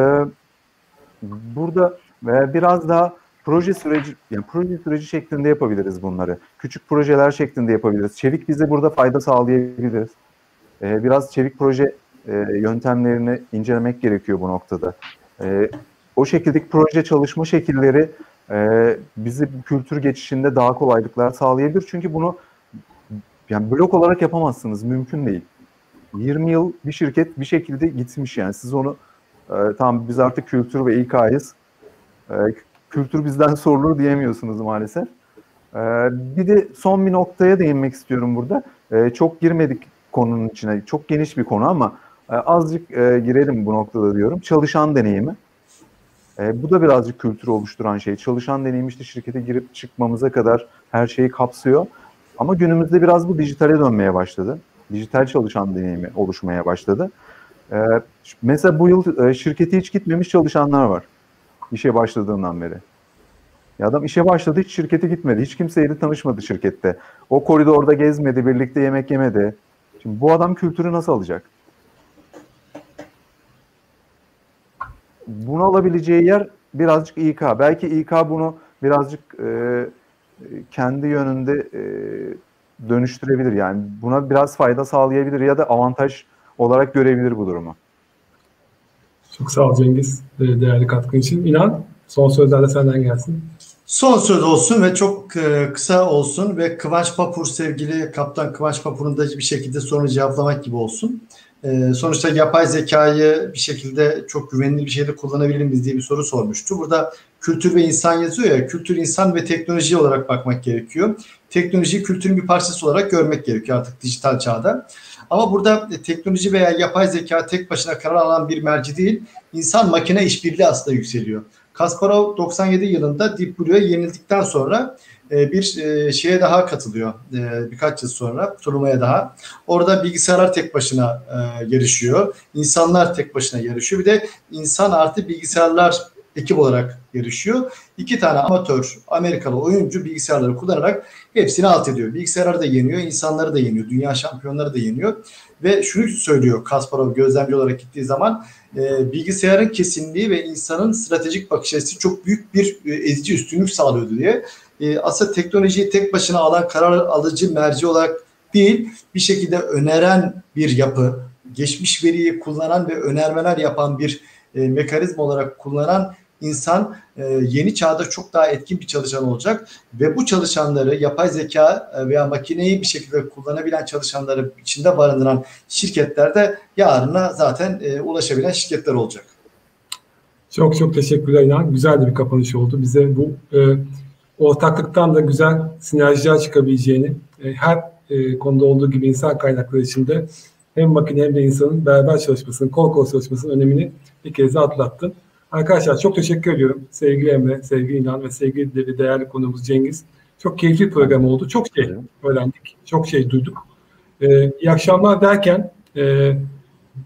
burada e, biraz daha proje süreci yani proje süreci şeklinde yapabiliriz bunları. Küçük projeler şeklinde yapabiliriz. Çevik bize burada fayda sağlayabiliriz. E, biraz çevik proje e, yöntemlerini incelemek gerekiyor bu noktada. E, o şekildeki proje çalışma şekilleri e, bizi kültür geçişinde daha kolaylıklar sağlayabilir. Çünkü bunu yani blok olarak yapamazsınız. Mümkün değil. 20 yıl bir şirket bir şekilde gitmiş yani. Siz onu e, tamam biz artık kültür ve İK'yız. E, kültür bizden sorulur diyemiyorsunuz maalesef. E, bir de son bir noktaya değinmek istiyorum burada. E, çok girmedik konunun içine. Çok geniş bir konu ama e, azıcık e, girelim bu noktada diyorum. Çalışan deneyimi. E, bu da birazcık kültürü oluşturan şey. Çalışan deneyim işte şirkete girip çıkmamıza kadar her şeyi kapsıyor. Ama günümüzde biraz bu dijitale dönmeye başladı. Dijital çalışan deneyimi oluşmaya başladı. E, mesela bu yıl e, şirkete hiç gitmemiş çalışanlar var. İşe başladığından beri. Ya adam işe başladı hiç şirkete gitmedi. Hiç kimseyle tanışmadı şirkette. O koridorda gezmedi, birlikte yemek yemedi. Şimdi bu adam kültürü nasıl alacak? bunu alabileceği yer birazcık İK. Belki İK bunu birazcık e, kendi yönünde e, dönüştürebilir. Yani buna biraz fayda sağlayabilir ya da avantaj olarak görebilir bu durumu. Çok sağ ol Cengiz e, değerli katkın için. İnan son sözler de senden gelsin. Son söz olsun ve çok e, kısa olsun ve Kıvanç Papur sevgili Kaptan Kıvanç Papur'un da bir şekilde sorunu cevaplamak gibi olsun. E, sonuçta yapay zekayı bir şekilde çok güvenilir bir şekilde kullanabilir miyiz diye bir soru sormuştu. Burada kültür ve insan yazıyor ya, kültür, insan ve teknoloji olarak bakmak gerekiyor. Teknolojiyi kültürün bir parçası olarak görmek gerekiyor artık dijital çağda. Ama burada teknoloji veya yapay zeka tek başına karar alan bir merci değil, insan makine işbirliği aslında yükseliyor. Kasparov 97 yılında Deep Blue'ya yenildikten sonra e, bir e, şeye daha katılıyor e, birkaç yıl sonra turnuvaya daha. Orada bilgisayarlar tek başına yarışıyor. İnsanlar tek başına yarışıyor. Bir de insan artı bilgisayarlar ekip olarak yarışıyor. İki tane amatör Amerikalı oyuncu bilgisayarları kullanarak hepsini alt ediyor. Bilgisayarları da yeniyor, insanları da yeniyor, dünya şampiyonları da yeniyor. Ve şunu söylüyor Kasparov gözlemci olarak gittiği zaman e, bilgisayarın kesinliği ve insanın stratejik bakış açısı çok büyük bir e, ezici üstünlük sağlıyordu diye. E, aslında teknolojiyi tek başına alan karar alıcı merci olarak değil bir şekilde öneren bir yapı, geçmiş veriyi kullanan ve önermeler yapan bir e, mekanizma olarak kullanan insan e, yeni çağda çok daha etkin bir çalışan olacak ve bu çalışanları yapay zeka e, veya makineyi bir şekilde kullanabilen çalışanları içinde barındıran şirketlerde yarına zaten e, ulaşabilen şirketler olacak. Çok çok teşekkürler İnan. Güzel de bir kapanış oldu. Bize bu e, ortaklıktan da güzel sinerjiler çıkabileceğini, e, her e, konuda olduğu gibi insan kaynakları içinde hem makine hem de insanın beraber çalışmasının, kol kol çalışmasının önemini bir kez daha atlattın. Arkadaşlar çok teşekkür ediyorum. Sevgili Emre, sevgili İnan ve sevgili değerli konuğumuz Cengiz. Çok keyifli program oldu. Çok şey öğrendik. Çok şey duyduk. Ee, iyi akşamlar derken e,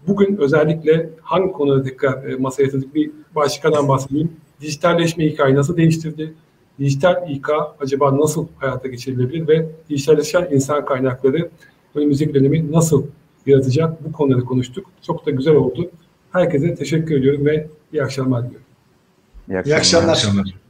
bugün özellikle hangi konuda tekrar e, masaya yatırdık bir başlıktan bahsedeyim. Dijitalleşme İK'yı nasıl değiştirdi? Dijital İK acaba nasıl hayata geçirilebilir ve dijitalleşen insan kaynakları önümüzdeki dönemi nasıl yaratacak? Bu konuları konuştuk. Çok da güzel oldu. Herkese teşekkür ediyorum ve iyi akşamlar diliyorum. İyi akşamlar. İyi akşamlar.